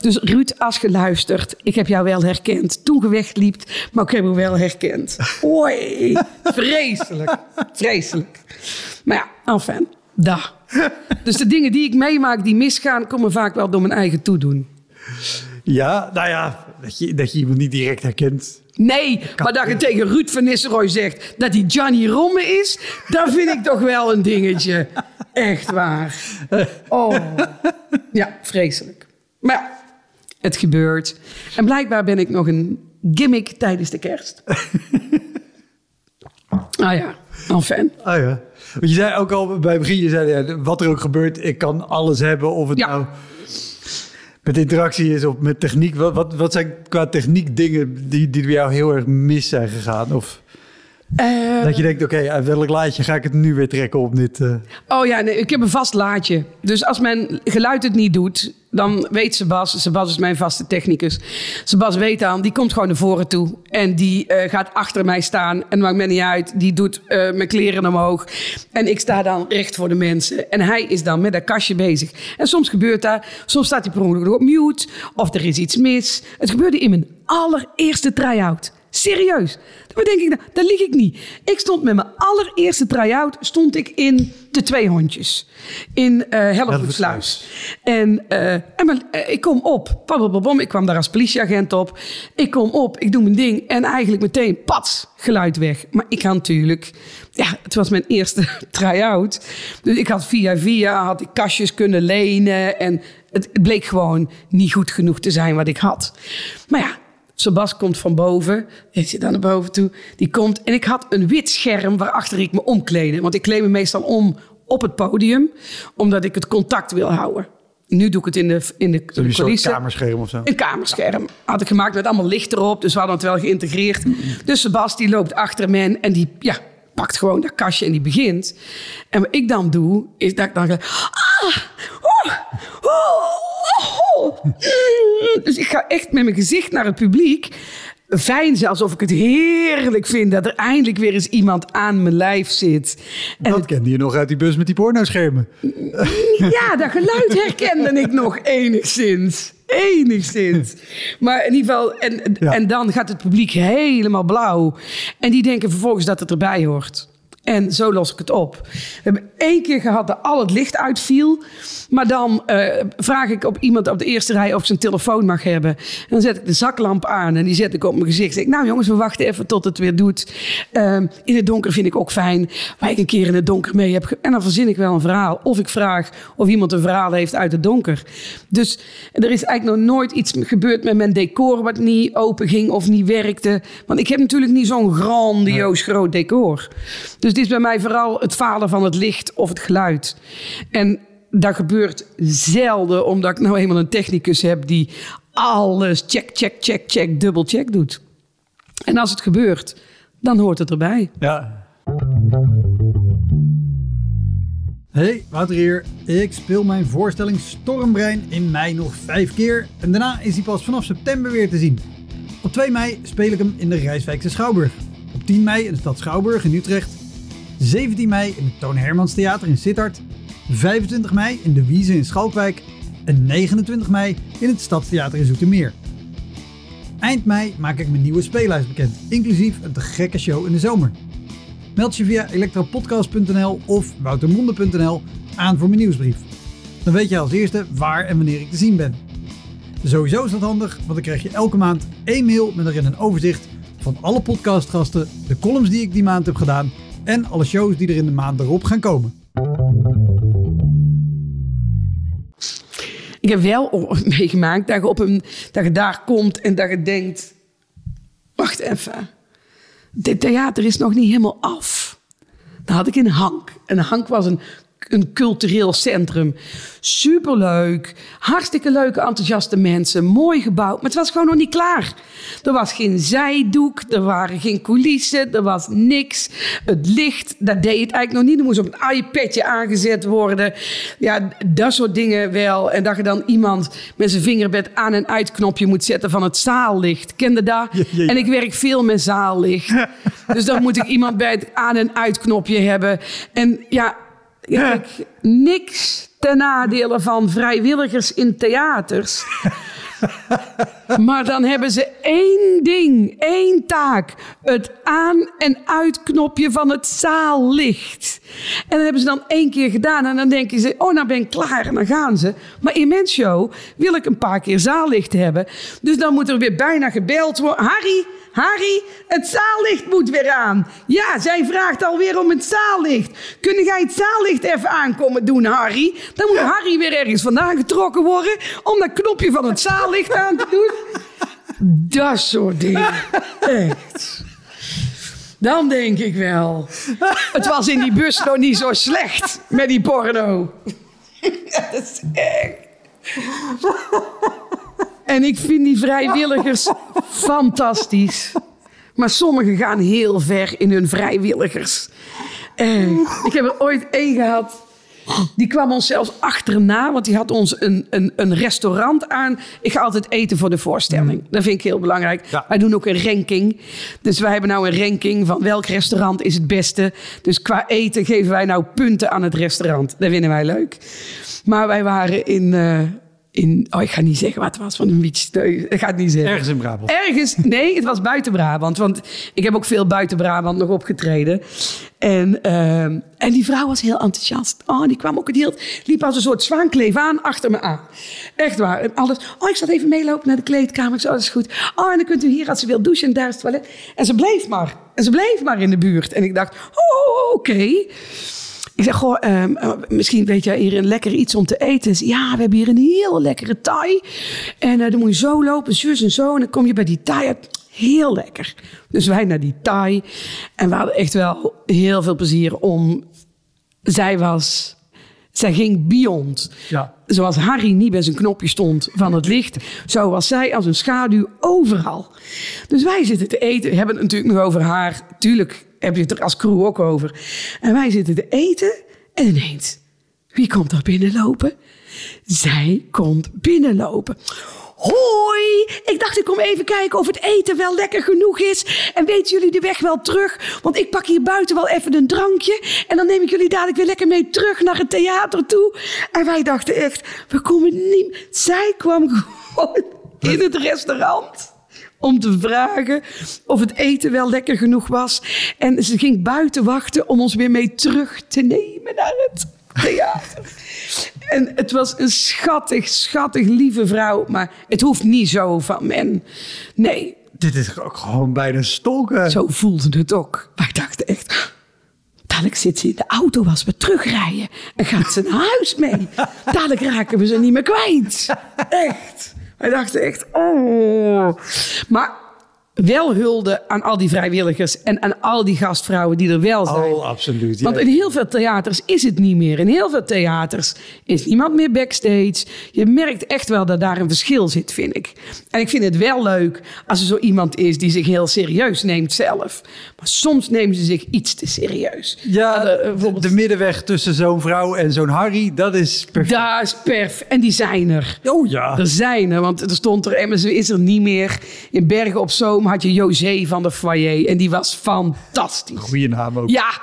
Dus Ruud, als je luistert, ik heb jou wel herkend. Toen je wegliep, maar ik heb je wel herkend. Oei, vreselijk. Vreselijk. Maar ja, enfin, daar. Dus de dingen die ik meemaak die misgaan, komen vaak wel door mijn eigen toedoen. Ja, nou ja, dat je, dat je iemand niet direct herkent. Nee, maar dat je tegen Ruud van Nistelrooy zegt dat hij Johnny Romme is, dat vind ik toch wel een dingetje. Echt waar. Oh. Ja, vreselijk. Maar ja, het gebeurt. En blijkbaar ben ik nog een gimmick tijdens de kerst. Ah ja, enfin. Ah ja. Want je zei ook al bij het begin, je zei, ja, wat er ook gebeurt, ik kan alles hebben. Of het Ja. nou met interactie is of met techniek. Wat, wat, wat zijn qua techniek dingen die, die bij jou heel erg mis zijn gegaan? Of Eh, dat je denkt, oké, uit welk laadje ga ik het nu weer trekken om dit... eh, Oh ja, nee, ik heb een vast laadje. Dus als mijn geluid het niet doet, dan weet Sebas, Sebas is mijn vaste technicus. Sebas weet dan, die komt gewoon naar voren toe. En die eh, gaat achter mij staan. En maakt me niet uit, die doet eh, mijn kleren omhoog. En ik sta dan recht voor de mensen. En hij is dan met dat kastje bezig. En soms gebeurt dat. Soms staat hij per ongeluk op mute. Of er is iets mis. Het gebeurde in mijn allereerste try-out. Serieus. Dan denk ik, nou, dat lieg ik niet. Ik stond met mijn allereerste try-out stond ik in de twee hondjes. In Hellevoetsluis. En, eh, en maar, eh, ik kom op. Ik kwam daar als politieagent op. Ik kom op, ik doe mijn ding. En eigenlijk meteen, pats, geluid weg. Maar ik had natuurlijk... Ja, het was mijn eerste try-out. Dus ik had via via, had ik kastjes kunnen lenen. En het bleek gewoon niet goed genoeg te zijn wat ik had. Maar ja, Sebas komt van boven. Hij zit dan naar boven toe. Die komt. En ik had een wit scherm waarachter ik me omkleedde. Want ik kleed me meestal om op het podium. Omdat ik het contact wil houden. Nu doe ik het in de, in de, Een kamerscherm of zo. Een kamerscherm. Had ik gemaakt met allemaal licht erop. Dus we hadden het wel geïntegreerd. Dus Sebas die loopt achter me en die ja, pakt gewoon dat kastje en die begint. En wat ik dan doe, is dat ik dan... ga, Ah, oh, oh, oh. Dus ik ga echt met mijn gezicht naar het publiek. Fijn, alsof ik het heerlijk vind dat er eindelijk weer eens iemand aan mijn lijf zit. En Dat kende je nog uit die bus met die pornoschermen. ja, dat geluid herkende ik nog enigszins. Enigszins. Maar in ieder geval, en, Ja. en dan gaat het publiek helemaal blauw. En die denken vervolgens dat het erbij hoort. En zo los ik het op. We hebben één keer gehad dat al het licht uitviel. Maar dan eh, vraag ik op iemand op de eerste rij of ze een telefoon mag hebben. En dan zet ik de zaklamp aan en die zet ik op mijn gezicht. Zeg ik, nou jongens, we wachten even tot het weer doet. Ehm, in het donker vind ik ook fijn. Waar ik een keer in het donker mee heb. En dan verzin ik wel een verhaal. Of ik vraag of iemand een verhaal heeft uit het donker. Dus er is eigenlijk nog nooit iets gebeurd met mijn decor wat niet open ging of niet werkte. Want ik heb natuurlijk niet zo'n grandioos groot decor. Dus dit is bij mij vooral het falen van het licht of het geluid. En dat gebeurt zelden omdat ik nou eenmaal een technicus heb die alles check, check, check, check, dubbel check doet. En als het gebeurt, dan hoort het erbij. Ja. Hey, Wouter hier. Ik speel mijn voorstelling Stormbrein in mei nog vijf keer. En daarna is hij pas vanaf september weer te zien. Op 2 mei speel ik hem in de Rijswijkse Schouwburg. Op 10 mei in de stad Schouwburg in Utrecht. 17 mei in het Toon Hermans Theater in Sittard. 25 mei in de Wiese in Schalkwijk. En 29 mei in het Stadstheater in Zoetermeer. Eind mei maak ik mijn nieuwe speellijst bekend, inclusief een te gekke show in de zomer. Meld je via elektropodcast.nl of woutermonde.nl aan voor mijn nieuwsbrief. Dan weet je als eerste waar en wanneer ik te zien ben. Sowieso is dat handig, want dan krijg je elke maand één mail met erin een overzicht van alle podcastgasten, de columns die ik die maand heb gedaan en alle shows die er in de maand erop gaan komen. Ik heb wel meegemaakt dat je, op een, dat je daar komt en dat je denkt... Wacht even. Dit theater is nog niet helemaal af. Dat had ik in Hank. En Hank was een een cultureel centrum. Superleuk. Hartstikke leuke, enthousiaste mensen. Mooi gebouwd. Maar het was gewoon nog niet klaar. Er was geen zijdoek. Er waren geen coulissen. Er was niks. Het licht, dat deed het eigenlijk nog niet. Er moest op een iPadje aangezet worden. Ja, dat soort dingen wel. En dat je dan iemand met zijn vinger bij het aan- en uitknopje moet zetten van het zaallicht. Kende? Ja, ja, ja. En ik werk veel met zaallicht. dus dan moet ik iemand bij het aan- en uitknopje hebben. En ja, kijk, niks ten nadele van vrijwilligers in theaters. Maar dan hebben ze één ding, één taak. Het aan- en uitknopje van het zaallicht. En dat hebben ze dan één keer gedaan. En dan denken ze, oh, nou ben ik klaar. En dan gaan ze. Maar in mijn show wil ik een paar keer zaallicht hebben. Dus dan moet er weer bijna gebeld worden. Harry, Harry, het zaallicht moet weer aan. Ja, zij vraagt alweer om het zaallicht. Kun jij het zaallicht even aankomen doen, Harry? Dan moet Harry weer ergens vandaan getrokken worden... om dat knopje van het zaallicht aan te doen. Dat soort dingen. Echt. Dan denk ik wel. Het was in die bus nog niet zo slecht met die porno. Dat is echt. En ik vind die vrijwilligers fantastisch. Maar sommigen gaan heel ver in hun vrijwilligers. Eh, ik heb er ooit één gehad. Die kwam ons zelfs achterna, want die had ons een, een, een restaurant aan. Ik ga altijd eten voor de voorstelling. Dat vind ik heel belangrijk. Ja. Wij doen ook een ranking. Dus wij hebben nou een ranking van welk restaurant is het beste. Dus qua eten geven wij nou punten aan het restaurant. Dat vinden wij leuk. Maar wij waren in... eh, in oh, ik ga niet zeggen wat het was van een beach. Nee, ik ga het niet zeggen. Ergens in Brabant. Ergens, nee, het was buiten Brabant. Want ik heb ook veel buiten Brabant nog opgetreden. En, ehm, en die vrouw was heel enthousiast. Oh, die kwam ook het heel, liep als een soort zwaankleef aan achter me aan. Echt waar. En alles. Oh, ik zat even meelopen naar de kleedkamer. Ik zei, oh, dat is goed. Oh, en dan kunt u hier als ze wil douchen. En daar is het toilet. En ze bleef maar. En ze bleef maar in de buurt. En ik dacht, oh, oké. Ik zeg, goh, ehm, eh, misschien weet jij hier een lekker iets om te eten. Ze, Ja, we hebben hier een heel lekkere Thai. En eh, dan moet je zo lopen, zus en zo. En dan kom je bij die Thai uit. Heel lekker. Dus wij naar die Thai. En we hadden echt wel heel veel plezier om... Zij was... Zij ging beyond. Ja. Zoals Harry niet bij zijn knopje stond van het licht, zo was zij als een schaduw overal. Dus wij zitten te eten, we hebben het natuurlijk nog over haar. Tuurlijk heb je het er als crew ook over. En wij zitten te eten en ineens, wie komt er binnenlopen? Zij komt binnenlopen. Hoi, ik dacht ik kom even kijken of het eten wel lekker genoeg is. En weten jullie de weg wel terug? Want ik pak hier buiten wel even een drankje. En dan neem ik jullie dadelijk weer lekker mee terug naar het theater toe. En wij dachten echt, we komen niet... Zij kwam gewoon in het restaurant om te vragen of het eten wel lekker genoeg was. En ze ging buiten wachten om ons weer mee terug te nemen naar het theater. En het was een schattig, schattig lieve vrouw. Maar het hoeft niet zo van men. Nee, Dit is ook gewoon bijna stalken. zo voelde het ook. Wij dachten echt... Dadelijk zit ze in de auto als we terugrijden. En gaat ze naar huis mee. Dadelijk raken we ze niet meer kwijt. Echt. Wij dachten echt, oh. Maar wel hulde aan al die vrijwilligers en aan al die gastvrouwen die er wel zijn. Oh, absoluut. Want Ja. in heel veel theaters is het niet meer. In heel veel theaters is niemand meer backstage. Je merkt echt wel dat daar een verschil zit, vind ik. En ik vind het wel leuk als er zo iemand is die zich heel serieus neemt zelf. Maar soms nemen ze zich iets te serieus. Ja, eh, de, bijvoorbeeld- de middenweg tussen zo'n vrouw en zo'n Harry, dat is perfect. Daar is perf. En die zijn er. Oh ja. Er zijn er, want er stond er, en ze is er niet meer. In Bergen op Zoom had je José van de Foyer. En die was fantastisch. Goeie naam ook. Ja,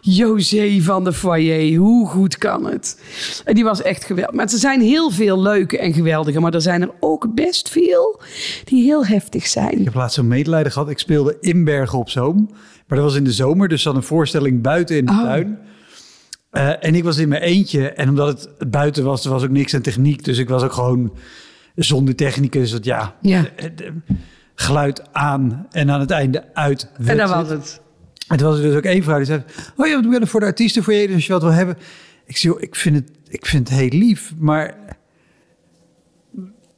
José van de Foyer. Hoe goed kan het? En die was echt geweldig. Maar er zijn heel veel leuke en geweldige. Maar er zijn er ook best veel die heel heftig zijn. Ik heb laatst zo'n medelijden gehad. Ik speelde in Bergen op Zoom. Maar dat was in de zomer, dus had een voorstelling buiten in de Oh. tuin. Eh, en ik was in mijn eentje. En omdat het buiten was, er was ook niks aan techniek. Dus ik was ook gewoon zonder technicus. Dat ja, Ja. Geluid aan en aan het einde uit. En dat That's was het. En toen was er dus ook één vrouw die zei... Oh ja, we willen voor de artiesten voor je. Dus als je wat wil hebben. Ik joh, ik vind het, ik vind het heel lief. Maar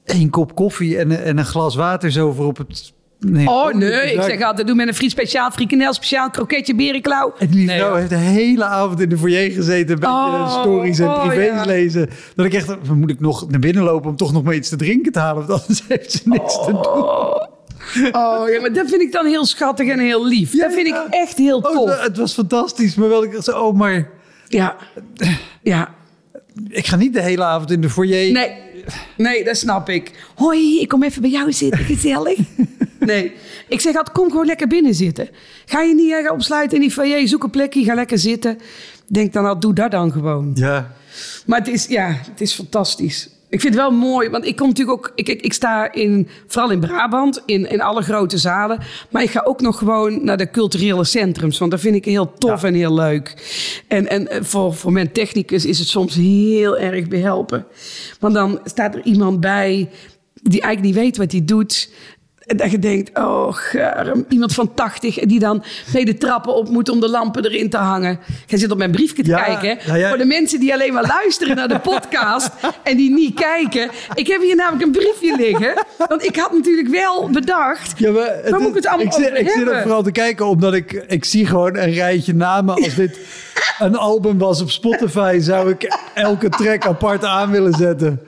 één kop koffie en, een- en een glas water zo voor op het Nee, Oh nee, ik zeg altijd, doe met een friet speciaal, frikandel speciaal, kroketje, berenklauw. En die vrouw heeft de hele avond in de foyer gezeten. Een beetje Oh, stories en oh, privés ja. lezen. Dat ik echt, dan moet ik nog naar binnen lopen om toch nog maar iets te drinken te halen. Want anders heeft ze niks te doen. Oh ja, maar dat vind ik dan heel schattig en heel lief. Ja, dat vind ja. ik echt heel Oh, tof. het was fantastisch. Maar wel, ik zo, oh, maar Ja, ja. ik ga niet de hele avond in de foyer. Nee, nee, dat snap ik. Hoi, ik kom even bij jou zitten, gezellig. Nee, ik zeg altijd, kom gewoon lekker binnen zitten. Ga je niet uh, opsluiten in die foyer, zoek een plekje, ga lekker zitten. Denk dan, al, doe dat dan gewoon. Ja. Maar het is, ja, het is fantastisch. Ik vind het wel mooi, want ik kom natuurlijk ook... Ik, ik, ik sta in, vooral in Brabant, in, in alle grote zalen. Maar ik ga ook nog gewoon naar de culturele centrums. Want dat vind ik heel tof Ja. en heel leuk. En, en eh, voor, voor mijn technicus is het soms heel erg behelpen. Want dan staat er iemand bij die eigenlijk niet weet wat hij doet... En dat je denkt, oh, garm. iemand van 80 die dan mee de trappen op moet om de lampen erin te hangen. Jij zit op mijn briefje te Ja, kijken. ja. Voor de mensen die alleen maar luisteren naar de podcast en die niet kijken. Ik heb hier namelijk een briefje liggen. Want ik had natuurlijk wel bedacht. Ja, maar Waar moet ik het allemaal ik zit, ik zit ook vooral te kijken, omdat ik, ik zie gewoon een rijtje namen. Als dit een album was op Spotify, zou ik elke track apart aan willen zetten.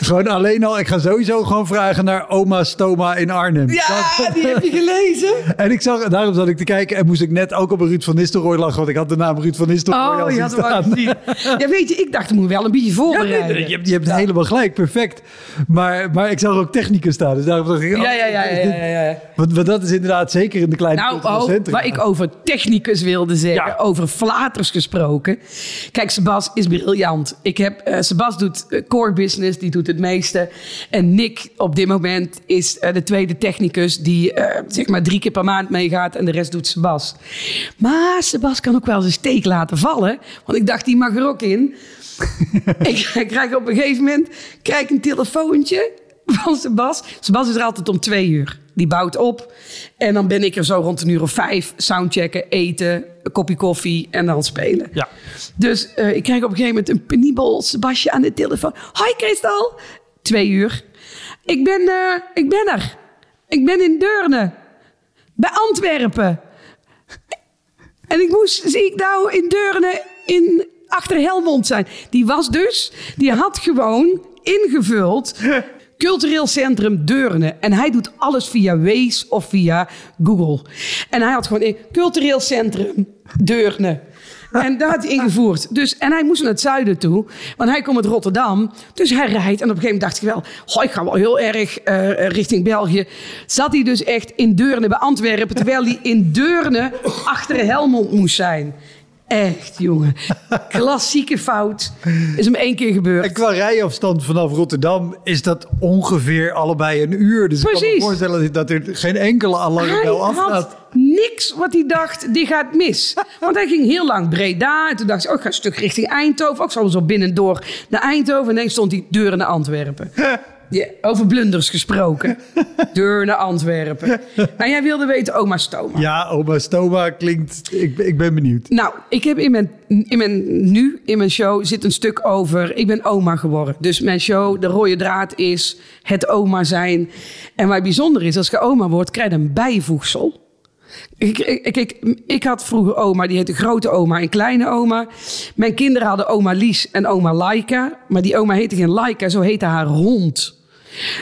Gewoon alleen al, ik ga sowieso gewoon vragen naar oma Stoma in Arnhem. Ja, Dat- die heb je gelezen. En ik zag, daarom zat ik te kijken en moest ik net ook op een Ruud van Nistelrooy lachen, want ik had de naam Ruud van Nistelrooy al Oh, je zien had hem al staan. gezien. Ja, weet je, ik dacht, ik moet wel een beetje Ja, voorbereiden. nee, je hebt, je hebt helemaal gelijk, perfect. Maar, maar ik zag ook technicus staan, dus daarom dacht ik... oh, ja, ja, ja, ja, ja, ja. Want, want dat is inderdaad zeker in de kleine Nou, oh, waar ik over technicus wilde zeggen, Ja. over flaters gesproken. Kijk, Sebas is briljant. Ik heb, eh Sebas doet eh, core business, die doet het meeste. En Nick op dit moment is eh, de tweede technicus die eh, zeg maar drie keer per maand meegaat en de rest doet Sebas. Maar Sebas kan ook wel zijn steek laten vallen, want ik dacht, die mag er ook in. ik krijg op een gegeven moment krijg een telefoontje van Sebas. Sebas is er altijd om twee uur. Die bouwt op. En dan ben ik er zo rond een uur of vijf. Soundchecken, eten, een kopje koffie en dan spelen. Ja. Dus eh, ik krijg op een gegeven moment een penibel Sebasje aan de telefoon. Hoi Kristal. Twee uur. Ik ben, eh, ik ben er. Ik ben in Deurne. Bij Antwerpen. En ik moest, zie ik nou in Deurne in, achter Helmond zijn. Die was dus, die had gewoon ingevuld... Cultureel Centrum Deurne. En hij doet alles via Waze of via Google. En hij had gewoon in Cultureel Centrum Deurne. En daar had hij ingevoerd. Dus, en hij moest naar het zuiden toe. Want hij komt uit Rotterdam. Dus hij rijdt. En op een gegeven moment dacht ik wel... Goh, ik ga wel heel erg eh, richting België. Zat hij dus echt in Deurne bij Antwerpen. Terwijl hij in Deurne achter Helmond moest zijn. Echt, jongen. Klassieke fout. Is hem één keer gebeurd. En qua rijafstand vanaf Rotterdam is dat ongeveer allebei een uur. Dus ik kan me voorstellen dat er geen enkele alarmbel afgaat. had niks wat hij dacht, die gaat mis. Want hij ging heel lang Breda. En toen dacht hij, oh, ik ga een stuk richting Eindhoven. Ook zo zo binnendoor naar Eindhoven. En ineens stond hij deur naar Antwerpen. Ja, over blunders gesproken. Deur naar Antwerpen. En jij wilde weten, oma Stoma. Ja, oma Stoma klinkt... Ik, ik ben benieuwd. Nou, ik heb in mijn, in mijn, nu in mijn show zit een stuk over. Ik ben oma geworden. Dus mijn show, de rode draad is het oma zijn. En wat bijzonder is, als je oma wordt, krijg je een bijvoegsel. Ik, ik, ik, ik had vroeger oma, die heette grote oma en kleine oma. Mijn kinderen hadden oma Lies en oma Laika. Maar die oma heette geen Laika, zo heette haar hond.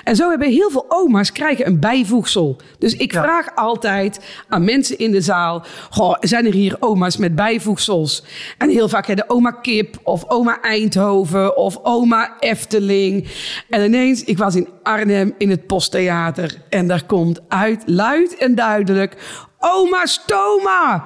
En zo hebben heel veel oma's krijgen een bijvoegsel. Dus ik Ja. vraag altijd aan mensen in de zaal... Goh, zijn er hier oma's met bijvoegsels? En heel vaak hebben oma Kip of oma Eindhoven of oma Efteling. En ineens, ik was in Arnhem in het Posttheater... en daar komt uit, luid en duidelijk... Oma Stoma!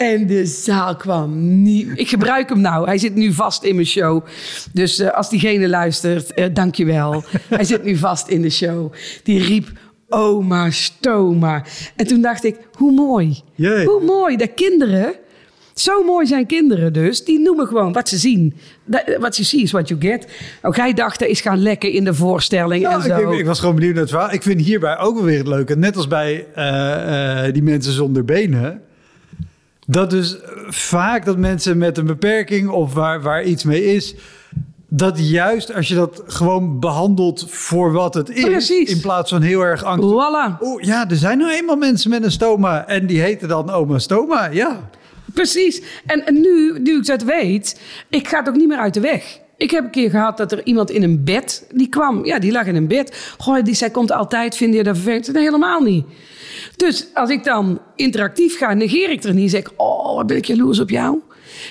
En de zaal kwam niet. Ik gebruik hem nou. Hij zit nu vast in mijn show. Dus eh, als diegene luistert, eh dankjewel. Hij zit nu vast in de show. Die riep. Oma Stoma. En toen dacht ik, hoe mooi. Jee. Hoe mooi dat kinderen, zo mooi zijn kinderen dus, die noemen gewoon wat ze zien. Dat- Wat je ziet is what you get. Ook hij dacht, dat is gaan lekken in de voorstelling en zo. ik, ik was gewoon benieuwd naar het verhaal. Ik vind hierbij ook wel weer het leuke. Net als bij eh, eh, die mensen zonder benen. Dat dus vaak dat mensen met een beperking of waar, waar iets mee is... dat juist als je dat gewoon behandelt voor wat het is, Precies. in plaats van heel erg angst. Voilà. Oh ja, er zijn nou eenmaal mensen met een stoma en die heten dan oma stoma. Ja, Precies. En, en nu, nu ik dat weet, ik ga het ook niet meer uit de weg. Ik heb een keer gehad dat er iemand in een bed, die kwam. Ja, die lag in een bed. Goh, die zei, komt altijd, vind je dat vervelend? Nee, helemaal niet. Dus als ik dan interactief ga, negeer ik er niet. Zeg ik, oh, wat ben ik jaloers op jou.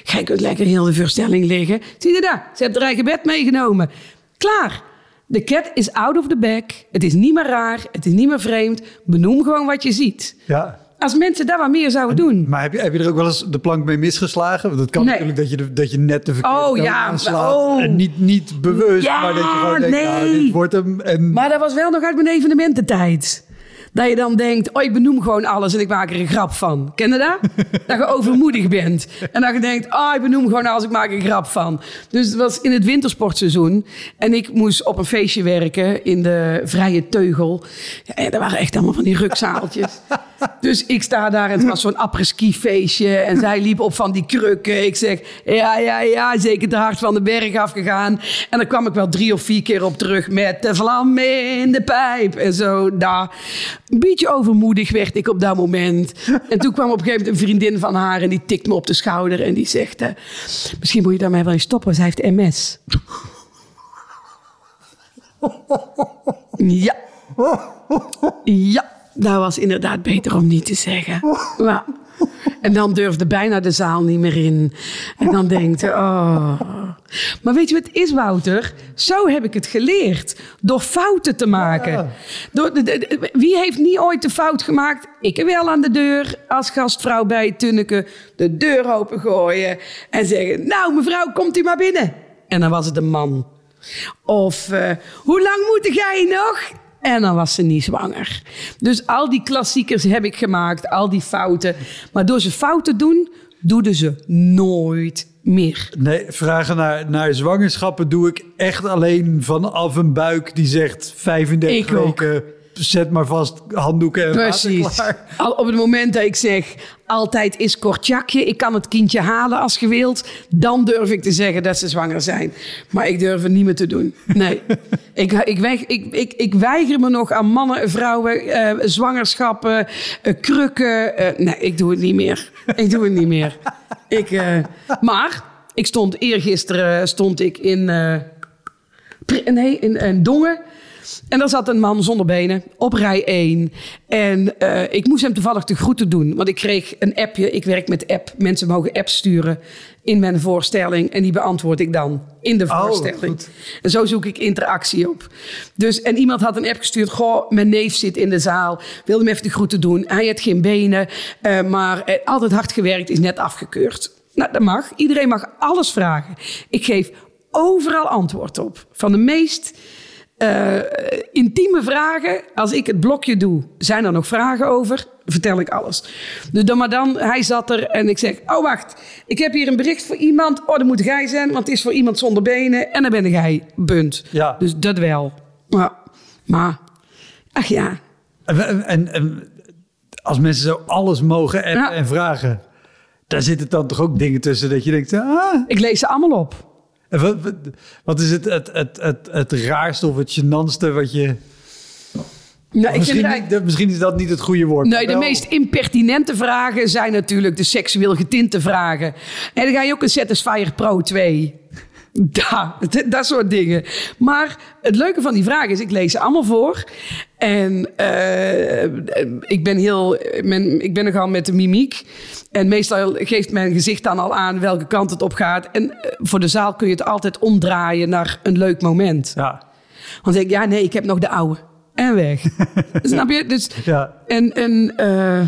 Gij kunt lekker heel de voorstelling liggen. Zie je dat? Ze heeft haar eigen bed meegenomen. Klaar. De cat is out of the bag. Het is niet meer raar. Het is niet meer vreemd. Benoem gewoon wat je ziet. ja. Als mensen daar wat meer zouden doen. Maar heb je, heb je er ook wel eens de plank mee misgeslagen? Want het kan Nee. natuurlijk dat je, dat je net de verkeerde Oh, ja, aanslaat. oh. En niet, niet bewust, Ja, maar dat je gewoon denkt, nou, nee. dit wordt hem. En Maar dat was wel nog uit mijn evenemententijd. Dat je dan denkt, oh, ik benoem gewoon alles en ik maak er een grap van. Ken je dat? dat je overmoedig bent. En dat je denkt, oh, ik benoem gewoon alles, ik maak er een grap van. Dus het was in het wintersportseizoen. En ik moest op een feestje werken in de Vrije Teugel. En dat waren echt allemaal van die rukzaaltjes. dus ik sta daar en het was zo'n après-ski feestje. En zij liep op van die krukken. Ik zeg, ja, ja, ja, zeker te hard van de berg afgegaan. En dan kwam ik wel drie of vier keer op terug met de vlam in de pijp. En zo, daar. Een beetje overmoedig werd ik op dat moment. En toen kwam op een gegeven moment een vriendin van haar en die tikt me op de schouder en die zegt: eh, Misschien moet je daarmee wel eens stoppen, zij heeft MS. Ja. Ja, dat was inderdaad beter om niet te zeggen. En dan durfde bijna de zaal niet meer in. En dan denkt oh. Maar weet je wat het is, Wouter? Zo heb ik het geleerd. Door fouten te maken. Ja. Door, de- de- de- wie heeft niet ooit de fout gemaakt? Ik wel aan de deur als gastvrouw bij Tunneke de deur opengooien. En zeggen, nou mevrouw, komt u maar binnen. En dan was het een man. Of, eh, hoe lang moet jij nog? En dan was ze niet zwanger. Dus al die klassiekers heb ik gemaakt, al die fouten. Maar door ze fout te doen, doe ze nooit meer. nee, vragen naar, naar zwangerschappen doe ik echt alleen vanaf een buik die zegt 35 Ik ook. Zet maar vast handdoeken en Precies. klaar. Al op het moment dat ik zeg, altijd is kortjakje, ik kan het kindje halen als je wilt, dan durf ik te zeggen dat ze zwanger zijn. Maar ik durf het niet meer te doen. Nee. ik, ik, weig- ik, ik, ik weiger me nog aan mannen en vrouwen, eh, zwangerschappen, eh, krukken. eh, nee, ik doe het niet meer. Ik doe het niet meer. Ik, eh, maar ik stond eergisteren stond ik in, eh, nee, in, in Dongen. En daar zat een man zonder benen op rij 1. En eh, ik moest hem toevallig de groeten doen. Want ik kreeg een appje. Ik werk met app. Mensen mogen apps sturen in mijn voorstelling. En die beantwoord ik dan in de Oh, voorstelling. goed. En zo zoek ik interactie op. Dus, en iemand had een app gestuurd. Goh, mijn neef zit in de zaal. Wilde hem even de groeten doen. Hij heeft geen benen. eh, maar eh, altijd hard gewerkt. Is net afgekeurd. Nou, dat mag. Iedereen mag alles vragen. Ik geef overal antwoord op. Van de meest eh, intieme vragen. Als ik het blokje doe, zijn er nog vragen over? Vertel ik alles. Dus dan maar dan, hij zat er en ik zeg: Oh, wacht. Ik heb hier een bericht voor iemand. Oh, dat moet jij zijn, want het is voor iemand zonder benen. En dan ben jij. Bunt. Ja. Dus dat wel. Maar, maar ach ja. En, en, en als mensen zo alles mogen appen Ja. en vragen, daar zitten dan toch ook dingen tussen dat je denkt, ah, Ik lees ze allemaal op. wat, is het, het, het, het, het raarste of het gênantste wat je... Nou, misschien, misschien is dat niet het goede woord. Nee, de Wel- meest impertinente vragen zijn natuurlijk de seksueel getinte vragen. En dan ga je ook een Satisfyer Pro 2. Da, dat, soort dingen. Maar het leuke van die vragen is, ik lees ze allemaal voor. En eh, ik ben heel, men, ik ben nogal met de mimiek. En meestal geeft mijn gezicht dan al aan welke kant het op gaat. En eh, voor de zaal kun je het altijd omdraaien naar een leuk moment. Ja, Want ik, ja, nee, ik heb nog de oude. En weg. Snap je? Dus, ja. en, en eh,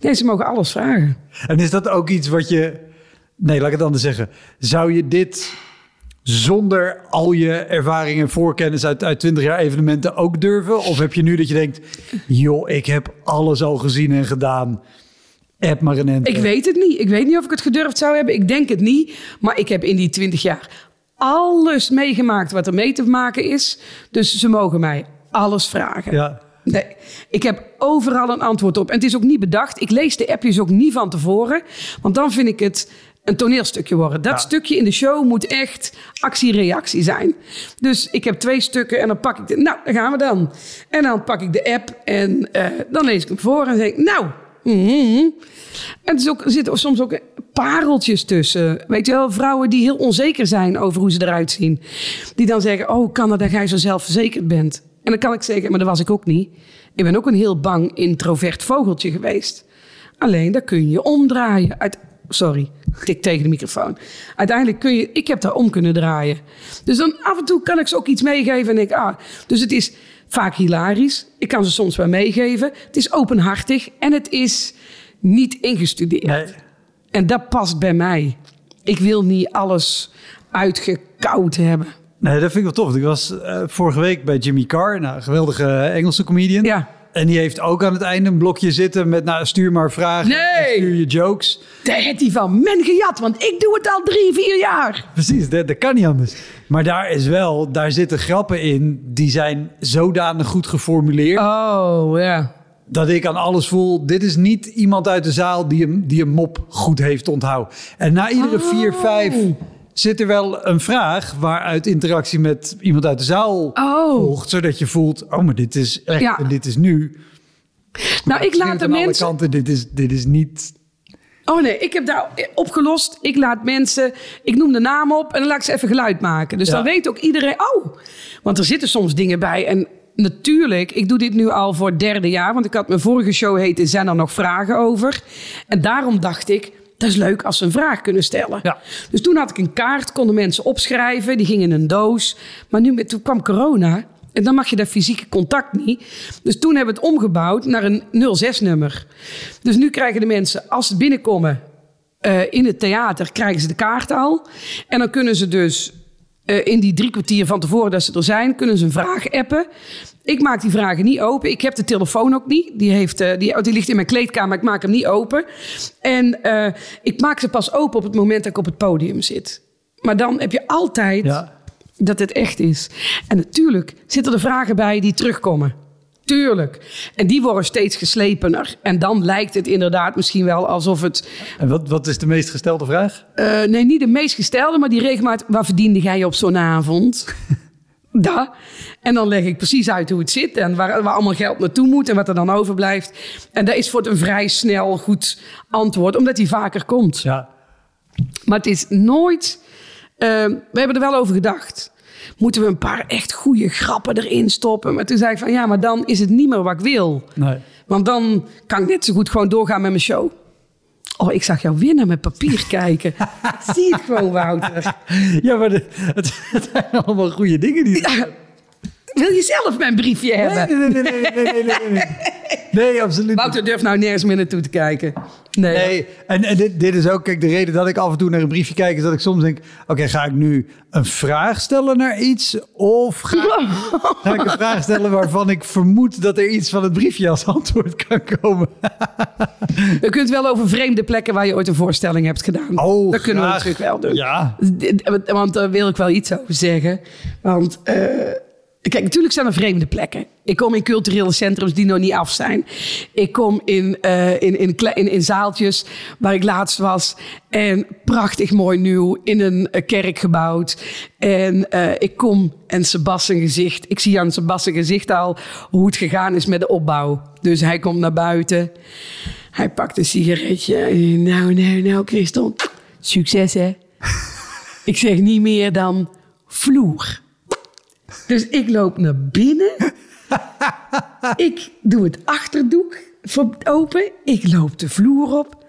nee, ze mogen alles vragen. En is dat ook iets wat je... Nee, laat ik het anders zeggen. Zou je dit zonder al je ervaring en voorkennis uit, uit 20 jaar evenementen ook durven? Of heb je nu dat je denkt, joh, ik heb alles al gezien en gedaan. App maar een. Ik weet het niet. Ik weet niet of ik het gedurfd zou hebben. Ik denk het niet. Maar ik heb in die 20 jaar alles meegemaakt wat er mee te maken is. Dus ze mogen mij alles vragen. Ja. Nee, ik heb overal een antwoord op. En het is ook niet bedacht. Ik lees de appjes ook niet van tevoren. Want dan vind ik het een toneelstukje worden. Dat Ja. stukje in de show moet echt actie-reactie zijn. Dus ik heb twee stukken en dan pak ik de... Nou, daar gaan we dan. En dan pak ik de app en eh, dan lees ik hem voor en zeg ik... Nou, mhm. En er, is ook, er zitten soms ook pareltjes tussen. Weet je wel, vrouwen die heel onzeker zijn over hoe ze eruit zien. Die dan zeggen, oh, kan dat dat jij zo zelfverzekerd bent? En dan kan ik zeggen, maar dat was ik ook niet. Ik ben ook een heel bang introvert vogeltje geweest. Alleen, dat kun je omdraaien. Uit, sorry, ik tik tegen de microfoon. Uiteindelijk kun je, ik heb daar om kunnen draaien. Dus dan af en toe kan ik ze ook iets meegeven en denk, ah, dus het is vaak hilarisch. Ik kan ze soms wel meegeven. Het is openhartig en het is niet ingestudeerd. Nee. En dat past bij mij. Ik wil niet alles uitgekoud hebben. Nee, dat vind ik wel tof. Ik was eh, vorige week bij Jimmy Carr, nou, een geweldige Engelse comedian. Ja. En die heeft ook aan het einde een blokje zitten met, nou, stuur maar vragen. Nee. Stuur je jokes. Daar heeft hij van men gejat, want ik doe het al drie, vier jaar. Precies, dat, dat kan niet anders. Maar daar is wel, daar zitten grappen in die zijn zodanig goed geformuleerd. Oh, ja. Dat ik aan alles voel, dit is niet iemand uit de zaal die een, die een mop goed heeft onthouden. En na iedere Oh. vier, vijf zit er wel een vraag waaruit interactie met iemand uit de zaal Oh. volgt. Zodat je voelt, oh, maar dit is echt Ja. en dit is nu. Nou, ik laat de mensen... kanten, dit is, dit is niet... Oh nee, ik heb daar opgelost. Ik laat mensen, ik noem de naam op en dan laat ik ze even geluid maken. Dus Ja. dan weet ook iedereen, oh. Want er zitten soms dingen bij. En natuurlijk, ik doe dit nu al voor het derde jaar. Want ik had mijn vorige show heette Zijn er nog vragen over? En daarom dacht ik, dat is leuk als ze een vraag kunnen stellen. Ja. Dus toen had ik een kaart, konden mensen opschrijven. Die gingen in een doos. Maar nu met, toen kwam corona. En dan mag je dat fysieke contact niet. Dus toen hebben we het omgebouwd naar een 06-nummer. Dus nu krijgen de mensen, als ze binnenkomen eh, in het theater, krijgen ze de kaart al. En dan kunnen ze dus eh, in die drie kwartier van tevoren dat ze er zijn, kunnen ze een vraag appen. Ik maak die vragen niet open. Ik heb de telefoon ook niet. Die, heeft, eh, die, oh, die ligt in mijn kleedkamer. Ik maak hem niet open. En eh, ik maak ze pas open op het moment dat ik op het podium zit. Maar dan heb je altijd Ja. dat het echt is. En natuurlijk zitten er vragen bij die terugkomen. Tuurlijk. En die worden steeds geslepener. En dan lijkt het inderdaad misschien wel alsof het... En wat, wat is de meest gestelde vraag? eh, nee, niet de meest gestelde, maar die regelmatig... Waar verdiende jij op zo'n avond? Dat. En dan leg ik precies uit hoe het zit en waar, waar allemaal geld naartoe moet en wat er dan overblijft. En dat is voor het een vrij snel goed antwoord, omdat die vaker komt. Ja. Maar het is nooit. eh, we hebben er wel over gedacht. Moeten we een paar echt goede grappen erin stoppen? Maar toen zei ik van ja, maar dan is het niet meer wat ik wil. Nee. Want dan kan ik net zo goed gewoon doorgaan met mijn show. Oh, ik zag jou weer naar mijn papier kijken. Zie het gewoon, Wouter. Ja, maar de- het, het zijn allemaal goede dingen die... Wil je zelf mijn briefje hebben? Nee, nee, nee, nee, nee, nee, nee, nee. Nee, absoluut niet. Wouter durft nou nergens meer naartoe te kijken. Nee. Nee, en, en dit, dit is ook, kijk, de reden dat ik af en toe naar een briefje kijk, is dat ik soms denk: oké, ga ik nu een vraag stellen naar iets? Of ga, ik- ga ik een vraag stellen waarvan ik vermoed dat er iets van het briefje als antwoord kan komen? Kunnen het wel over vreemde plekken waar je ooit een voorstelling hebt gedaan. Oh, dat kunnen we natuurlijk wel doen. Ja. Want daar wil ik wel iets over zeggen. Want eh, kijk, natuurlijk zijn er vreemde plekken. Ik kom in culturele centrums die nog niet af zijn. Ik kom in, eh, in, in, in zaaltjes waar ik laatst was. En prachtig mooi nieuw in een eh, kerk gebouwd. En eh, ik kom en Sebastian gezicht. Ik zie aan Sebastian gezicht al hoe het gegaan is met de opbouw. Dus hij komt naar buiten. Hij pakt een sigaretje. Nou, nou, nou, Christel. Succes, hè? Ik zeg niet meer dan vloer. Dus ik loop naar binnen. Ik doe het achterdoek open. Ik loop de vloer op.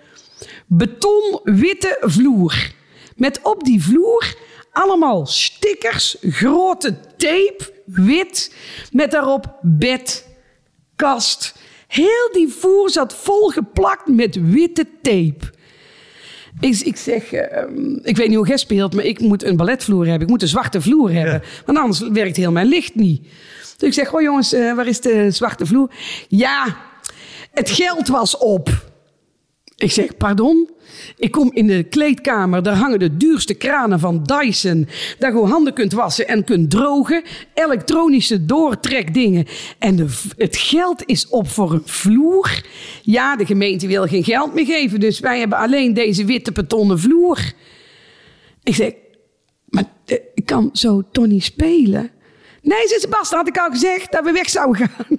Betonwitte vloer. Met op die vloer allemaal stickers, grote tape, wit. Met daarop bed, kast. Heel die vloer zat volgeplakt met witte tape. Ik, ik zeg, ehm, ik weet niet hoe jij speelt, maar ik moet een balletvloer hebben. Ik moet een zwarte vloer hebben. Want anders werkt heel mijn licht niet. Dus ik zeg, oh jongens, eh, waar is de zwarte vloer? Ja, het geld was op. Ik zeg, pardon? Ik kom in de kleedkamer, daar hangen de duurste kranen van Dyson. Daar je handen kunt wassen en kunt drogen. Elektronische doortrekdingen. En de, het geld is op voor een vloer. Ja, de gemeente wil geen geld meer geven, dus wij hebben alleen deze witte betonnen vloer. Ik zeg, maar eh, ik kan zo niet spelen? Nee, zei Sebastian, had ik al gezegd dat we weg zouden gaan.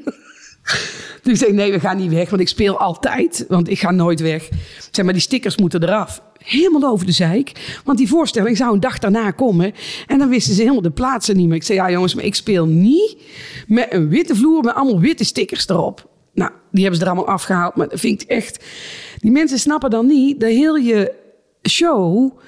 Dus ik zeg, nee, we gaan niet weg, want ik speel altijd. Want ik ga nooit weg. Zeg maar, die stickers moeten eraf. Helemaal over de zeik. Want die voorstelling zou een dag daarna komen. En dan wisten ze helemaal de plaatsen niet meer. Ik zei, ja jongens, maar ik speel niet met een witte vloer met allemaal witte stickers erop. Nou, die hebben ze er allemaal afgehaald. Maar dat vind ik echt... Die mensen snappen dan niet dat heel je show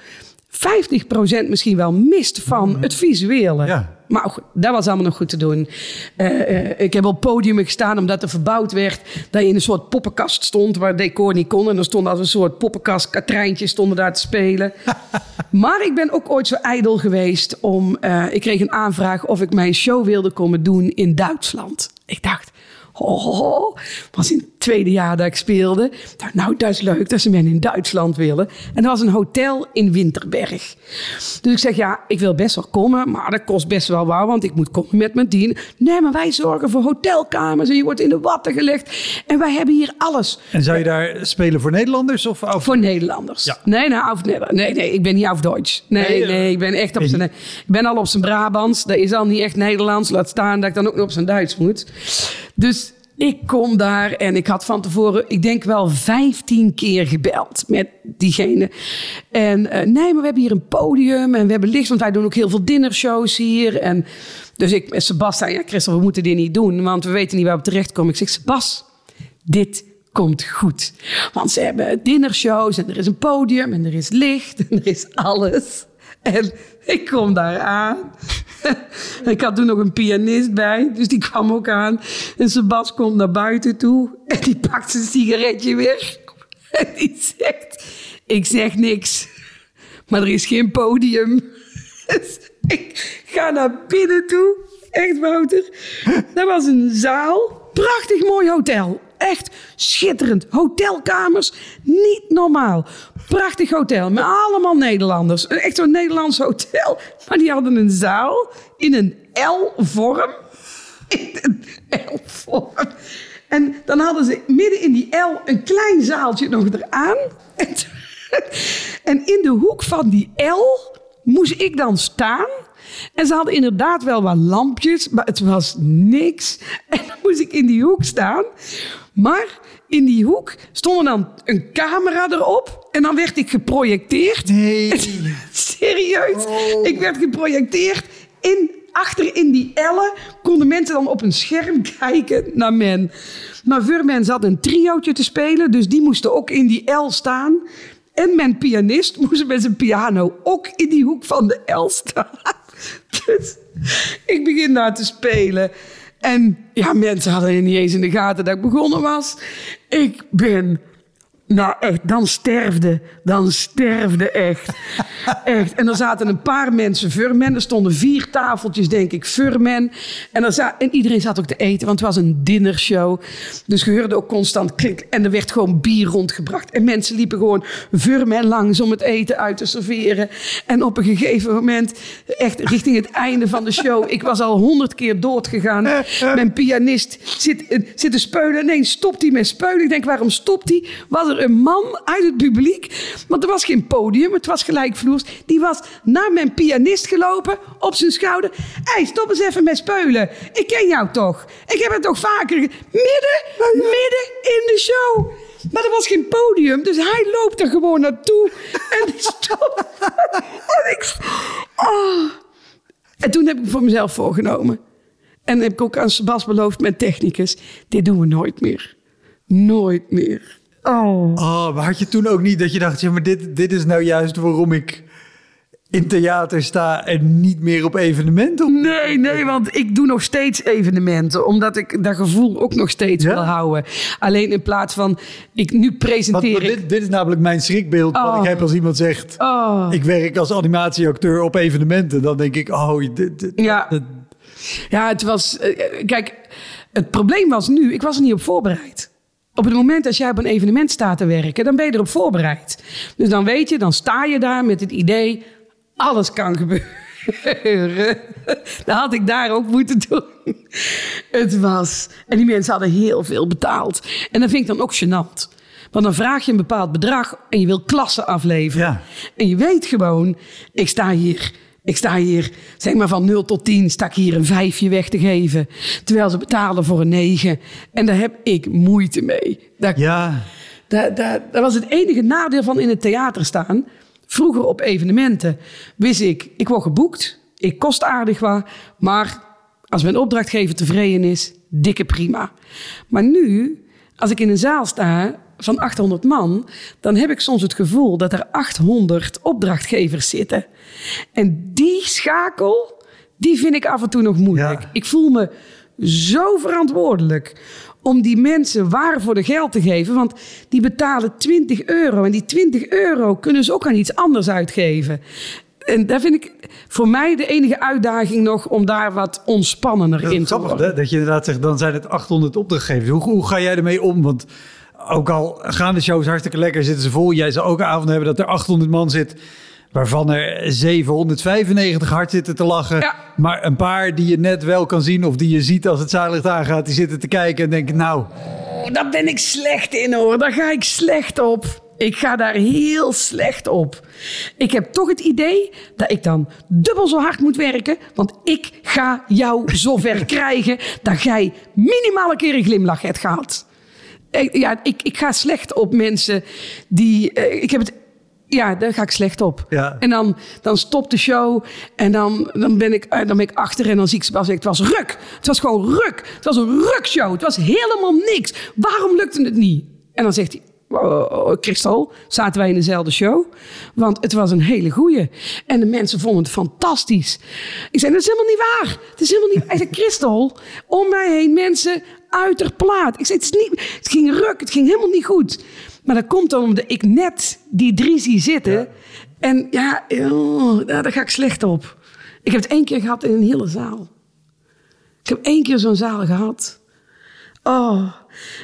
50% misschien wel mist van het visuele. Ja. Maar dat was allemaal nog goed te doen. Eh, eh, ik heb op podium gestaan omdat er verbouwd werd. Dat je in een soort poppenkast stond waar decor niet kon. En er stonden als een soort poppenkast, katrijntjes stonden daar te spelen. maar ik ben ook ooit zo ijdel geweest om... eh, ik kreeg een aanvraag of ik mijn show wilde komen doen in Duitsland. Ik dacht, Oh, was in het tweede jaar dat ik speelde. Nou, dat is leuk dat ze mij in Duitsland willen. En er was een hotel in Winterberg. Dus ik zeg, ja, ik wil best wel komen, maar dat kost best wel waar, want ik moet komen met mijn dien. Nee, maar wij zorgen voor hotelkamers en je wordt in de watten gelegd. En wij hebben hier alles En zou je daar spelen voor Nederlanders? Of, of- voor Nederlanders. Ja. Nee, nou, auf, nee, nee, nee, ik ben niet auf Duits. Nee, Nee, nee, eh, ik ben echt op zijn... Ik ben al op zijn Brabants. Dat is al niet echt Nederlands. Laat staan dat ik dan ook nog op zijn Duits moet. Dus ik kom daar en ik had van tevoren, ik denk wel 15 keer gebeld met diegene. En eh, nee, maar we hebben hier een podium en we hebben licht, want wij doen ook heel veel dinnershows hier. En dus ik met Sebastian, ja, Christel, we moeten dit niet doen, want we weten niet waar we terechtkomen. Ik zeg, Sebas, dit komt goed. Want ze hebben dinnershows en er is een podium en er is licht en er is alles. En ik kom daar aan. ik had toen nog een pianist bij, dus die kwam ook aan. En Sebas komt naar buiten toe en die pakt zijn sigaretje weg. En die zegt, ik zeg niks, maar er is geen podium. Dus ik ga naar binnen toe. Echt, Wouter. Dat was een zaal. Prachtig mooi hotel. Echt schitterend. Hotelkamers, niet normaal. Prachtig hotel met allemaal Nederlanders. Echt zo'n Nederlands hotel. Maar die hadden een zaal in een L-vorm. In een L-vorm. En dan hadden ze midden in die L een klein zaaltje nog eraan. En in de hoek van die L moest ik dan staan. En ze hadden inderdaad wel wat lampjes, maar het was niks. En dan moest ik in die hoek staan. Maar in die hoek stond dan een camera erop. En dan werd ik geprojecteerd. Nee. Serieus. Ik werd geprojecteerd in, achter in die ellen. Konden mensen dan op een scherm kijken naar men. Maar voor men zat een triootje te spelen. Dus die moesten ook in die L staan. En mijn pianist moest met zijn piano ook in die hoek van de L staan. Dus ik begin daar te spelen. En ja, mensen hadden niet eens in de gaten dat ik begonnen was. Ik ben nou echt, dan sterfde, dan sterfde echt. echt. En er zaten een paar mensen voor men. Er stonden vier tafeltjes, denk ik, voor men. En, er za- en iedereen zat ook te eten, want het was een dinnershow. Dus je hoorde ook constant klik. En er werd gewoon bier rondgebracht. En mensen liepen gewoon voor men langs om het eten uit te serveren. En op een gegeven moment, echt richting het einde van de show... ik was al honderd keer doodgegaan. Mijn pianist zit, eh, zit te speulen. Nee, stopt hij met speulen. Ik denk, waarom stopt hij? Was er een man uit het publiek, want er was geen podium, het was gelijkvloers. Die was naar mijn pianist gelopen, op zijn schouder. Hé, hey, stop eens even met speulen. Ik ken jou toch? Ik heb het toch vaker... Midden, midden in de show. Maar er was geen podium, dus hij loopt er gewoon naartoe. En stopt. en ik... Oh. En toen heb ik voor mezelf voorgenomen. En heb ik ook aan Sebas beloofd, mijn technicus. Dit doen we nooit meer. Nooit meer. Oh. Oh, maar had je toen ook niet dat je dacht, ja, maar dit, dit is nou juist waarom ik in theater sta en niet meer op evenementen? Nee, nee, want ik doe nog steeds evenementen. Omdat ik dat gevoel ook nog steeds Ja? wil houden. Alleen in plaats van, ik nu presenteer want ik... dit, dit is namelijk mijn schrikbeeld wat Oh. ik heb als iemand zegt... Oh. Ik werk als animatieacteur op evenementen. Dan denk ik, oh, dit, dit- Ja. Ja, het was... eh, kijk, het probleem was nu, ik was er niet op voorbereid. Op het moment dat jij op een evenement staat te werken, dan ben je erop voorbereid. Dus dan weet je, dan sta je daar met het idee, alles kan gebeuren. Dat had ik daar ook moeten doen. Het was. En die mensen hadden heel veel betaald. En dat vind ik dan ook gênant. Want dan vraag je een bepaald bedrag en je wil klassen afleveren. Ja. En je weet gewoon, ik sta hier. Ik sta hier, zeg maar van 0 tot 10, sta ik hier een vijfje weg te geven. Terwijl ze betalen voor een 9. En daar heb ik moeite mee. Dat, Ja, dat, dat, dat was het enige nadeel van in het theater staan. Vroeger op evenementen wist ik, ik word geboekt. Ik kost aardig wat. Maar als mijn opdrachtgever tevreden is, dikke prima. Maar nu, als ik in een zaal sta van 800 man, dan heb ik soms het gevoel dat er 800 opdrachtgevers zitten. En die schakel, die vind ik af en toe nog moeilijk. Ja. Ik voel me zo verantwoordelijk om die mensen waar voor de geld te geven. Want die betalen 20 euro. En die 20 euro kunnen ze ook aan iets anders uitgeven. En daar vind ik voor mij de enige uitdaging nog om daar wat ontspannender in te grappig worden. hè? dat je inderdaad zegt, dan zijn het 800 opdrachtgevers. Hoe, hoe ga jij ermee om? Want ook al gaan de shows hartstikke lekker, zitten ze vol. Jij zou ook een avond hebben dat er 800 man zit... waarvan er 795 hard zitten te lachen. Ja. Maar een paar die je net wel kan zien... of die je ziet als het zaallicht aangaat... die zitten te kijken en denken, nou... Daar ben ik slecht in hoor. Daar ga ik slecht op. Ik ga daar heel slecht op. Ik heb toch het idee dat ik dan dubbel zo hard moet werken. Want ik ga jou zover krijgen dat jij minimaal een keer een glimlach hebt gehad. Ik- Ja, ik, ik ga slecht op mensen die. eh, Ik heb het. Ja, daar ga ik slecht op. Ja. En dan, dan stopt de show en dan, dan, ben ik, eh, dan ben ik achter en dan zie ik Sebastian. Het was ruk. Het was gewoon ruk. Het was een rukshow. Het was helemaal niks. Waarom lukte het niet? En dan zegt hij, oh, oh, Christel, zaten wij in dezelfde show? Want het was een hele goeie. En de mensen vonden het fantastisch. Ik zei, dat is helemaal niet waar. Het is helemaal niet Hij zei, Christel, om mij heen mensen uit plaat. Ik zei, het, is niet, het ging ruk. Het ging helemaal niet goed. Maar dat komt dan omdat ik net die drie zie zitten. En ja, oh, daar daar ga ik slecht op. Ik heb het één keer gehad in een hele zaal. Ik heb één keer zo'n zaal gehad. Oh,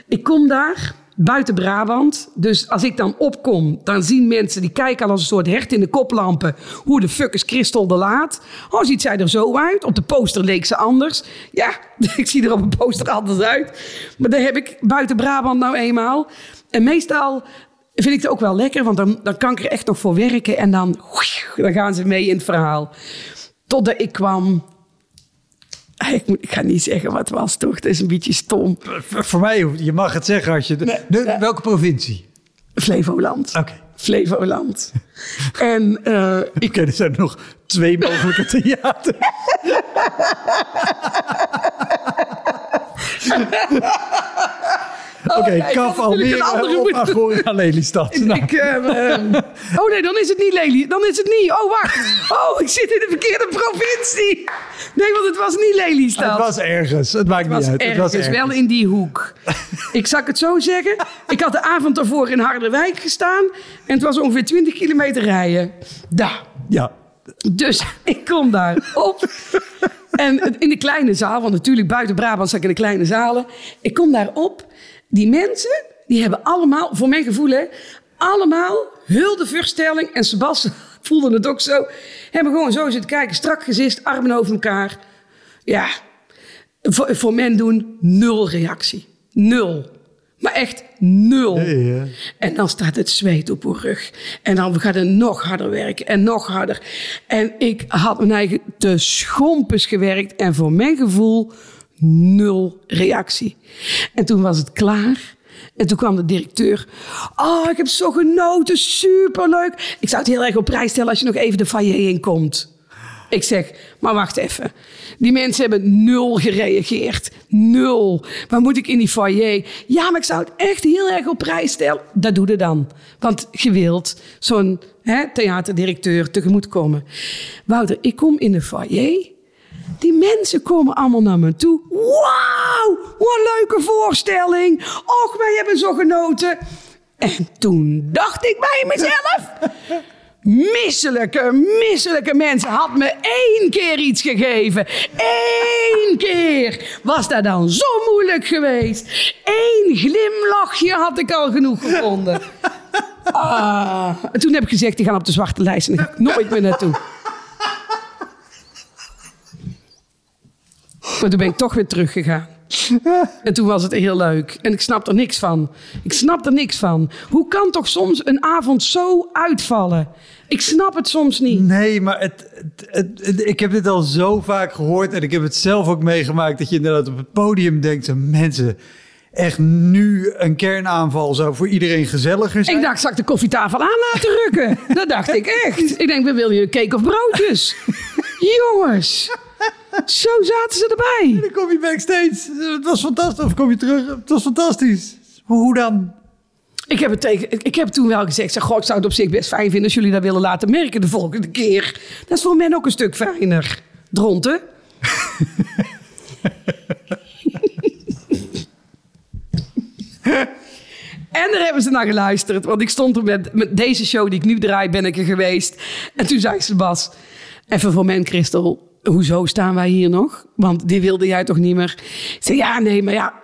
ik kom daar buiten Brabant. Dus als ik dan opkom, dan zien mensen die kijken al als een soort hert in de koplampen. Hoe de fuck is Christel de Laat? Oh, ziet zij er zo uit? Op de poster leek ze anders. Ja, ik zie er op een poster anders uit. Maar daar heb ik buiten Brabant nou eenmaal. En meestal vind ik het ook wel lekker, want dan, dan kan ik er echt nog voor werken. En dan, dan gaan ze mee in het verhaal. Totdat ik kwam. Ik, moet, ik ga niet zeggen wat het was, toch? Dat is een beetje stom. Voor mij, je mag het zeggen als je... de- de- welke provincie? Flevoland. Oké. Flevoland. en eh, ik, Oké, er zijn nog twee mogelijke theaters. Oké, ja, ik Kaf Almere Agora Lelystad. Nou, ik, eh, ehm, oh nee, dan is het niet Lely. Dan is het niet. Oh, wacht. Oh, ik zit in de verkeerde provincie. Nee, want het was niet Lelystad. het was ergens. Het maakt Het niet uit. ergens, het was ergens. wel in die hoek. ik zal het zo zeggen. Ik had de avond ervoor in Harderwijk gestaan. En het was ongeveer 20 kilometer rijden. Daar. Ja. Dus ik kom daar op. En in de kleine zaal, want natuurlijk buiten Brabant zat ik in de kleine zalen. Ik kom daar op. Die mensen, die hebben allemaal, voor mijn gevoel, hè, allemaal huldeverstelling. En Sebas voelde het ook zo. Hebben gewoon zo zitten kijken, strak gezicht, armen over elkaar. Ja, voor, voor men doen nul reactie. Nul. Maar echt nul. Ja. En dan staat het zweet op uw rug. En dan gaat het nog harder werken en nog harder. En ik had mijn eigen te schompens gewerkt. En voor mijn gevoel nul reactie. En toen was het klaar. En toen kwam de directeur. Oh, ik heb zo genoten. Superleuk. Ik zou het heel erg op prijs stellen als je nog even de foyer in komt. Ik zeg, maar wacht even. Die mensen hebben nul gereageerd. Nul. Waar moet ik in die foyer? Ja, maar ik zou het echt heel erg op prijs stellen. Dat doe je dan. Want je wilt zo'n theaterdirecteur tegemoetkomen. Wouter, ik kom in de foyer. Die mensen komen allemaal naar me toe. Wauw, wat een leuke voorstelling. Och, wij hebben zo genoten. En toen dacht ik bij mezelf... misselijke, misselijke mensen had me één keer iets gegeven. Eén keer. Was dat dan zo moeilijk geweest? Eén glimlachje had ik al genoeg gevonden. Ah. En toen heb ik gezegd, die gaan op de zwarte lijst en daar ga ik nooit meer naartoe. Maar toen ben ik toch weer teruggegaan. En toen was het heel leuk. En ik snap er niks van. Ik snap er niks van. Hoe kan toch soms een avond zo uitvallen? Ik snap het soms niet. Nee, maar het, het, het- ik heb dit al zo vaak gehoord en ik heb het zelf ook meegemaakt dat je inderdaad op het podium denkt, zo, mensen, echt nu een kernaanval zou voor iedereen gezelliger zijn. Ik dacht, zal ik de koffietafel aan laten rukken? Dat dacht ik echt. Ik denk, we willen je cake of broodjes? Jongens, zo zaten ze erbij. Dan kom je backstage. Het was fantastisch. Of kom je terug? Het was fantastisch. Hoe dan? Ik heb, het tegen, ik heb toen wel gezegd, zeg, goh, ik zou het op zich best fijn vinden als jullie dat willen laten merken de volgende keer. Dat is voor men ook een stuk fijner. Dronten. En daar hebben ze naar geluisterd. Want ik stond er met, met deze show die ik nu draai, ben ik er geweest. En toen zei ze, Bas, even voor men, Christel. Hoezo staan wij hier nog? Want die wilde jij toch niet meer? Ik zei, ja, nee, maar ja,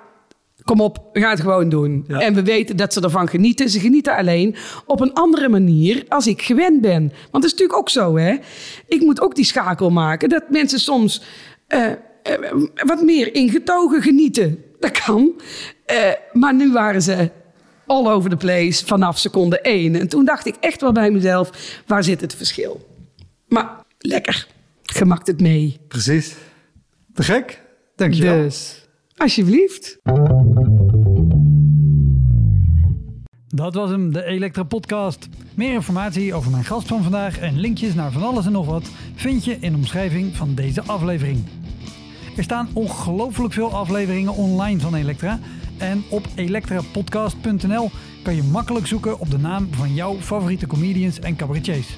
kom op, we gaan het gewoon doen. Ja. En we weten dat ze ervan genieten. Ze genieten alleen op een andere manier als ik gewend ben. Want dat is natuurlijk ook zo, hè. Ik moet ook die schakel maken. Dat mensen soms eh, eh, wat meer ingetogen genieten. Dat kan. Eh, maar nu waren ze all over the place vanaf seconde één. En toen dacht ik echt wel bij mezelf, waar zit het verschil? Maar lekker. Gemakt het mee. Precies. Te gek. Dankjewel. Dus, alsjeblieft. Dat was hem, de Elektra Podcast. Meer informatie over mijn gast van vandaag en linkjes naar van alles en nog wat vind je in de omschrijving van deze aflevering. Er staan ongelooflijk veel afleveringen online van Elektra. En op elektrapodcast.nl kan je makkelijk zoeken op de naam van jouw favoriete comedians en cabaretiers.